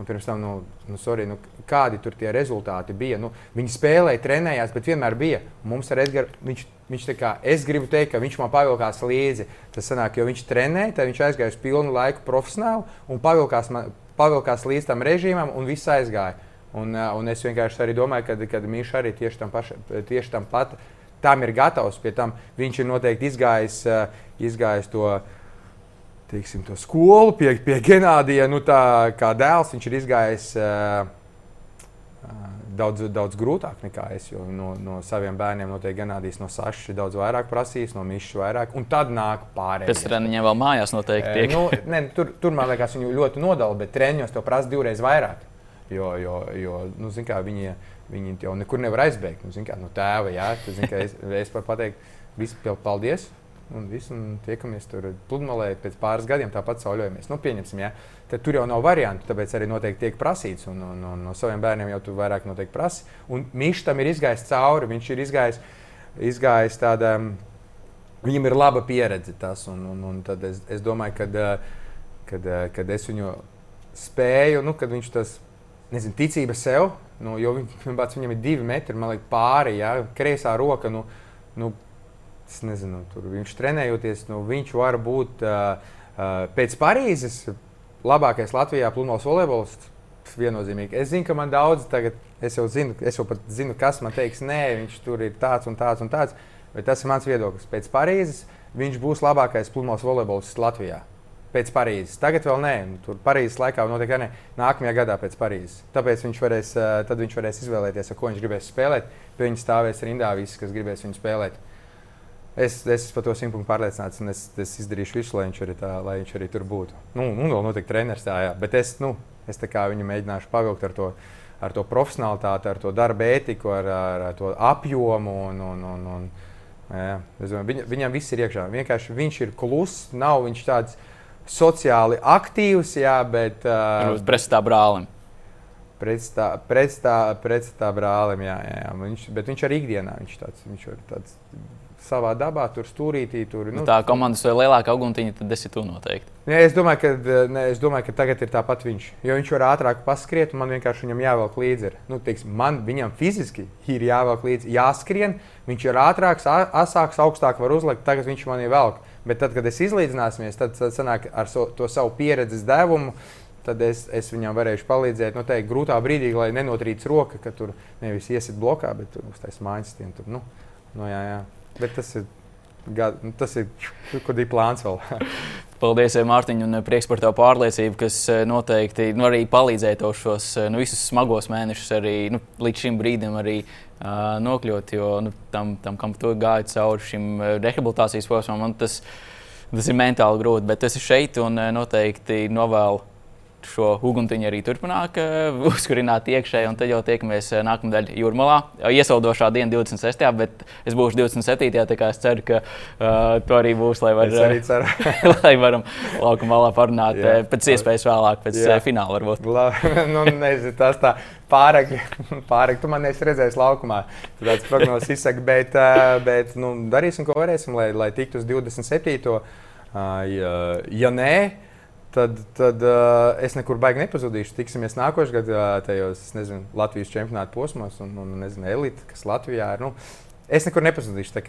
Un pirms tam, nu, nu, sorry, nu, kādi tur tie rezultāti bija. Nu, viņi spēlēja, trenējās, bet vienmēr bija. Mums ar Edgars, viņš, viņš tā kā, es gribu teikt, ka viņš man pavilkās līdzi. Tas sanāk, jo viņš trenēja, tad viņš aizgāja uz pilnu laiku profesionāli un pavilkās, man, pavilkās līdz tam režīmam un viss aizgāja. Un, un es vienkārši arī domāju, ka Mīša arī tieši tam, paša, tieši tam pat tam ir gatavs. Pie tam viņš ir noteikti izgājis, izgājis to, teiksim, to skolu pie, pie Genādija. Nu, tā, kā dēls viņš ir izgājis daudz, daudz grūtāk nekā es. No, no saviem bērniem noteikti Genādijs no Sašas daudz vairāk prasīs, no Mišas vairāk. Un tad nāk pārējie. Tam viņam vēl mājās noteikti tiek. nu, ne, tur, tur man liekas, viņu ļoti nodala, bet treniņos to prasa divreiz vairāk. Jo, jo, jo nu, kā, viņi, viņi jau nekur nevar aizbēgt. Nu, kā, no tēva, jā, tad, kā, es, es varu pateikt, visi paldies. Un viss, un tiekamies tur pludmalē pēc pāris gadiem, tāpat sauļojamies. Nu, pieņemsim, ja. Tad tur jau nav variantu, tāpēc arī noteikti tiek prasīts. Un, un, un no saviem bērniem jau tu vairāk noteikti prasi. Un Mišs tam ir izgājis cauri. Viņš ir izgājis, izgājis tādā, viņam ir laba pieredze tas. Un, un, un tad es, es domāju, kad, kad, kad es viņu spēju, nu, kad viņš tas nezinu, ticība sev, nu, jo viņ, viņam ir divi metri, liekas, pāri, ja kreisā roka. Nu, nu, nezinu, tur viņš trenējoties, nu, viņš var būt uh, uh, pēc Parīzes labākais Latvijā plūmos volejbols. Viennozīmīgi. Es zinu, ka man daudz tagad, es jau zinu, es jau pat zinu, kas man teiks, nē, viņš tur ir tāds un tāds un tāds. Bet tas ir mans viedoklis. Pēc Parīzes viņš būs labākais plūmos volejbols Latvijā pēc Parīzes. Tagad vēl nē, tur Parīzes laikā noteikti ne. Nākamajā gadā pēc Parīzes. Tāpēc viņš varēs, tad viņš varēs izvēlēties, ar ko viņš gribēs spēlēt. Pie viņa stāvēs rindā visi, kas gribēs viņu spēlēt. Es, es par to simtpunktu pārliecināts, un es, es izdarīšu visu, lai viņš arī, tā, lai viņš arī tur būtu. Nu, nu vēl noteikti treneris tā, jā. bet es, nu, es viņu mēģināšu pavilkt ar to, ar to profesionālitāti, ar to darba ētiku, ar, ar, ar to apjomu. Un, un, un, un, jā, domāju, viņa, viņam viss ir iekšā. Vienkārši viņš ir kluss, nav viņš tāds sociāli aktīvs, jā, bet. Uh, pretstā brālim. Pretstā, pretstā, pretstā brālim, jā, jā, jā. Viņš, bet viņš arī ikdienā viņš tāds, viņš ir tāds savā dabā, tur stūrītī. Tur, nu, tā komandas vai lielākā uguntiņa, tad esi tu noteikti. Nē, es, domāju, ka, ne, es domāju, ka tagad ir tāpat viņš. Jo viņš var ātrāk paskriet, un man vienkārši viņam jāvelk līdzi. Nu, teiks, man viņam fiziski ir jāvelk līdzi, jāskrien. Viņš ir ātrāks, asāks, augstāk var uzlikt. Tagad viņš man ir velk. Bet tad, kad es izlīdzināsimies, tad, sanāk ar so, to savu pieredzes devumu tad es, es viņam varēšu palīdzēt. Nu, teikt, grūtā brīdī, lai nenotrīc roka, ka tur nevis iesit blokā, bet tur uztais mājas stūri. Nu, nu, jā, jā. Bet tas ir, gad, nu, tas ir kur ir plāns vēl. Paldies, Mārtiņ, un prieks par tavu pārliecību, kas eh, noteikti nu, arī palīdzēja tev šos eh, nu, visus smagos mēnešus, arī nu, līdz šim brīdim arī, uh, nokļūt. Jo nu, tam, tam, kam tu gāji cauri šim rehabilitācijas posmam, tas, tas ir mentāli grūti. Bet es esmu šeit un noteikti novēlu šo uguntiņu arī turpināt uzkurināt iekšēji, un tad jau tiekamies eh, nākamā daļa jūrmalā. Iesaldošā diena 26. bet es būšu 27. tā kā es ceru, ka uh, to arī būs, lai, var, lai varam laukuma malā parunāt Jā. Eh, pēc iespējas vēlāk, pēc Jā. fināla varbūt. La, nu, nezinu, tas tā pārāk, pārāk tu man esi redzējis laukumā. Tāds prognozes izsaka, bet, bet nu, darīsim, ko varēsim, lai, lai tiktu uz 27. Ja, ja nē, tad, tad uh, es nekur baigi nepazudīšu. Tiksimies nākošais gads, uh, tajos nezinu, Latvijas čempionāta posmos un, un nezinu, elite, kas Latvijā ir. Nu, es nekur nepazudīšu.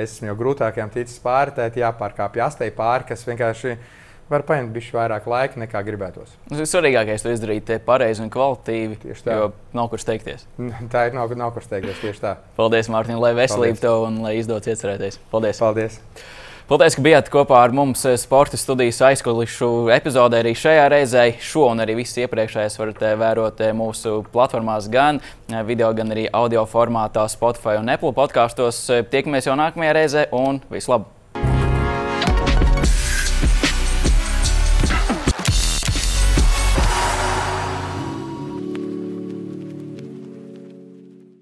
Es esmu jau grūtākajām ticis pāri, tad jāpārkāpj astei pāri, kas vienkārši var paņemt bišķi vairāk laika nekā gribētos. Svarīgākais ir izdarīt pareizi un kvalitīvi. Tieši tā. Jo nav kur steigties. Tā ir nav, nav kur steigties. Tieši tā. Paldies, Mārtiņ, lai veselība tev un lai izdodas iecerēties. Paldies! Paldies. Paldies, ka bijāt kopā ar mums eh, sporta studijas aizkulisku epizodē arī šajā reizē. Šo un arī visus iepriekšējos varat eh, vērot eh, mūsu platformās, gan video, gan arī audio formātā, Spotify un Apple podkāstos. Tiekamies jau nākamajā reizē un vislabāk!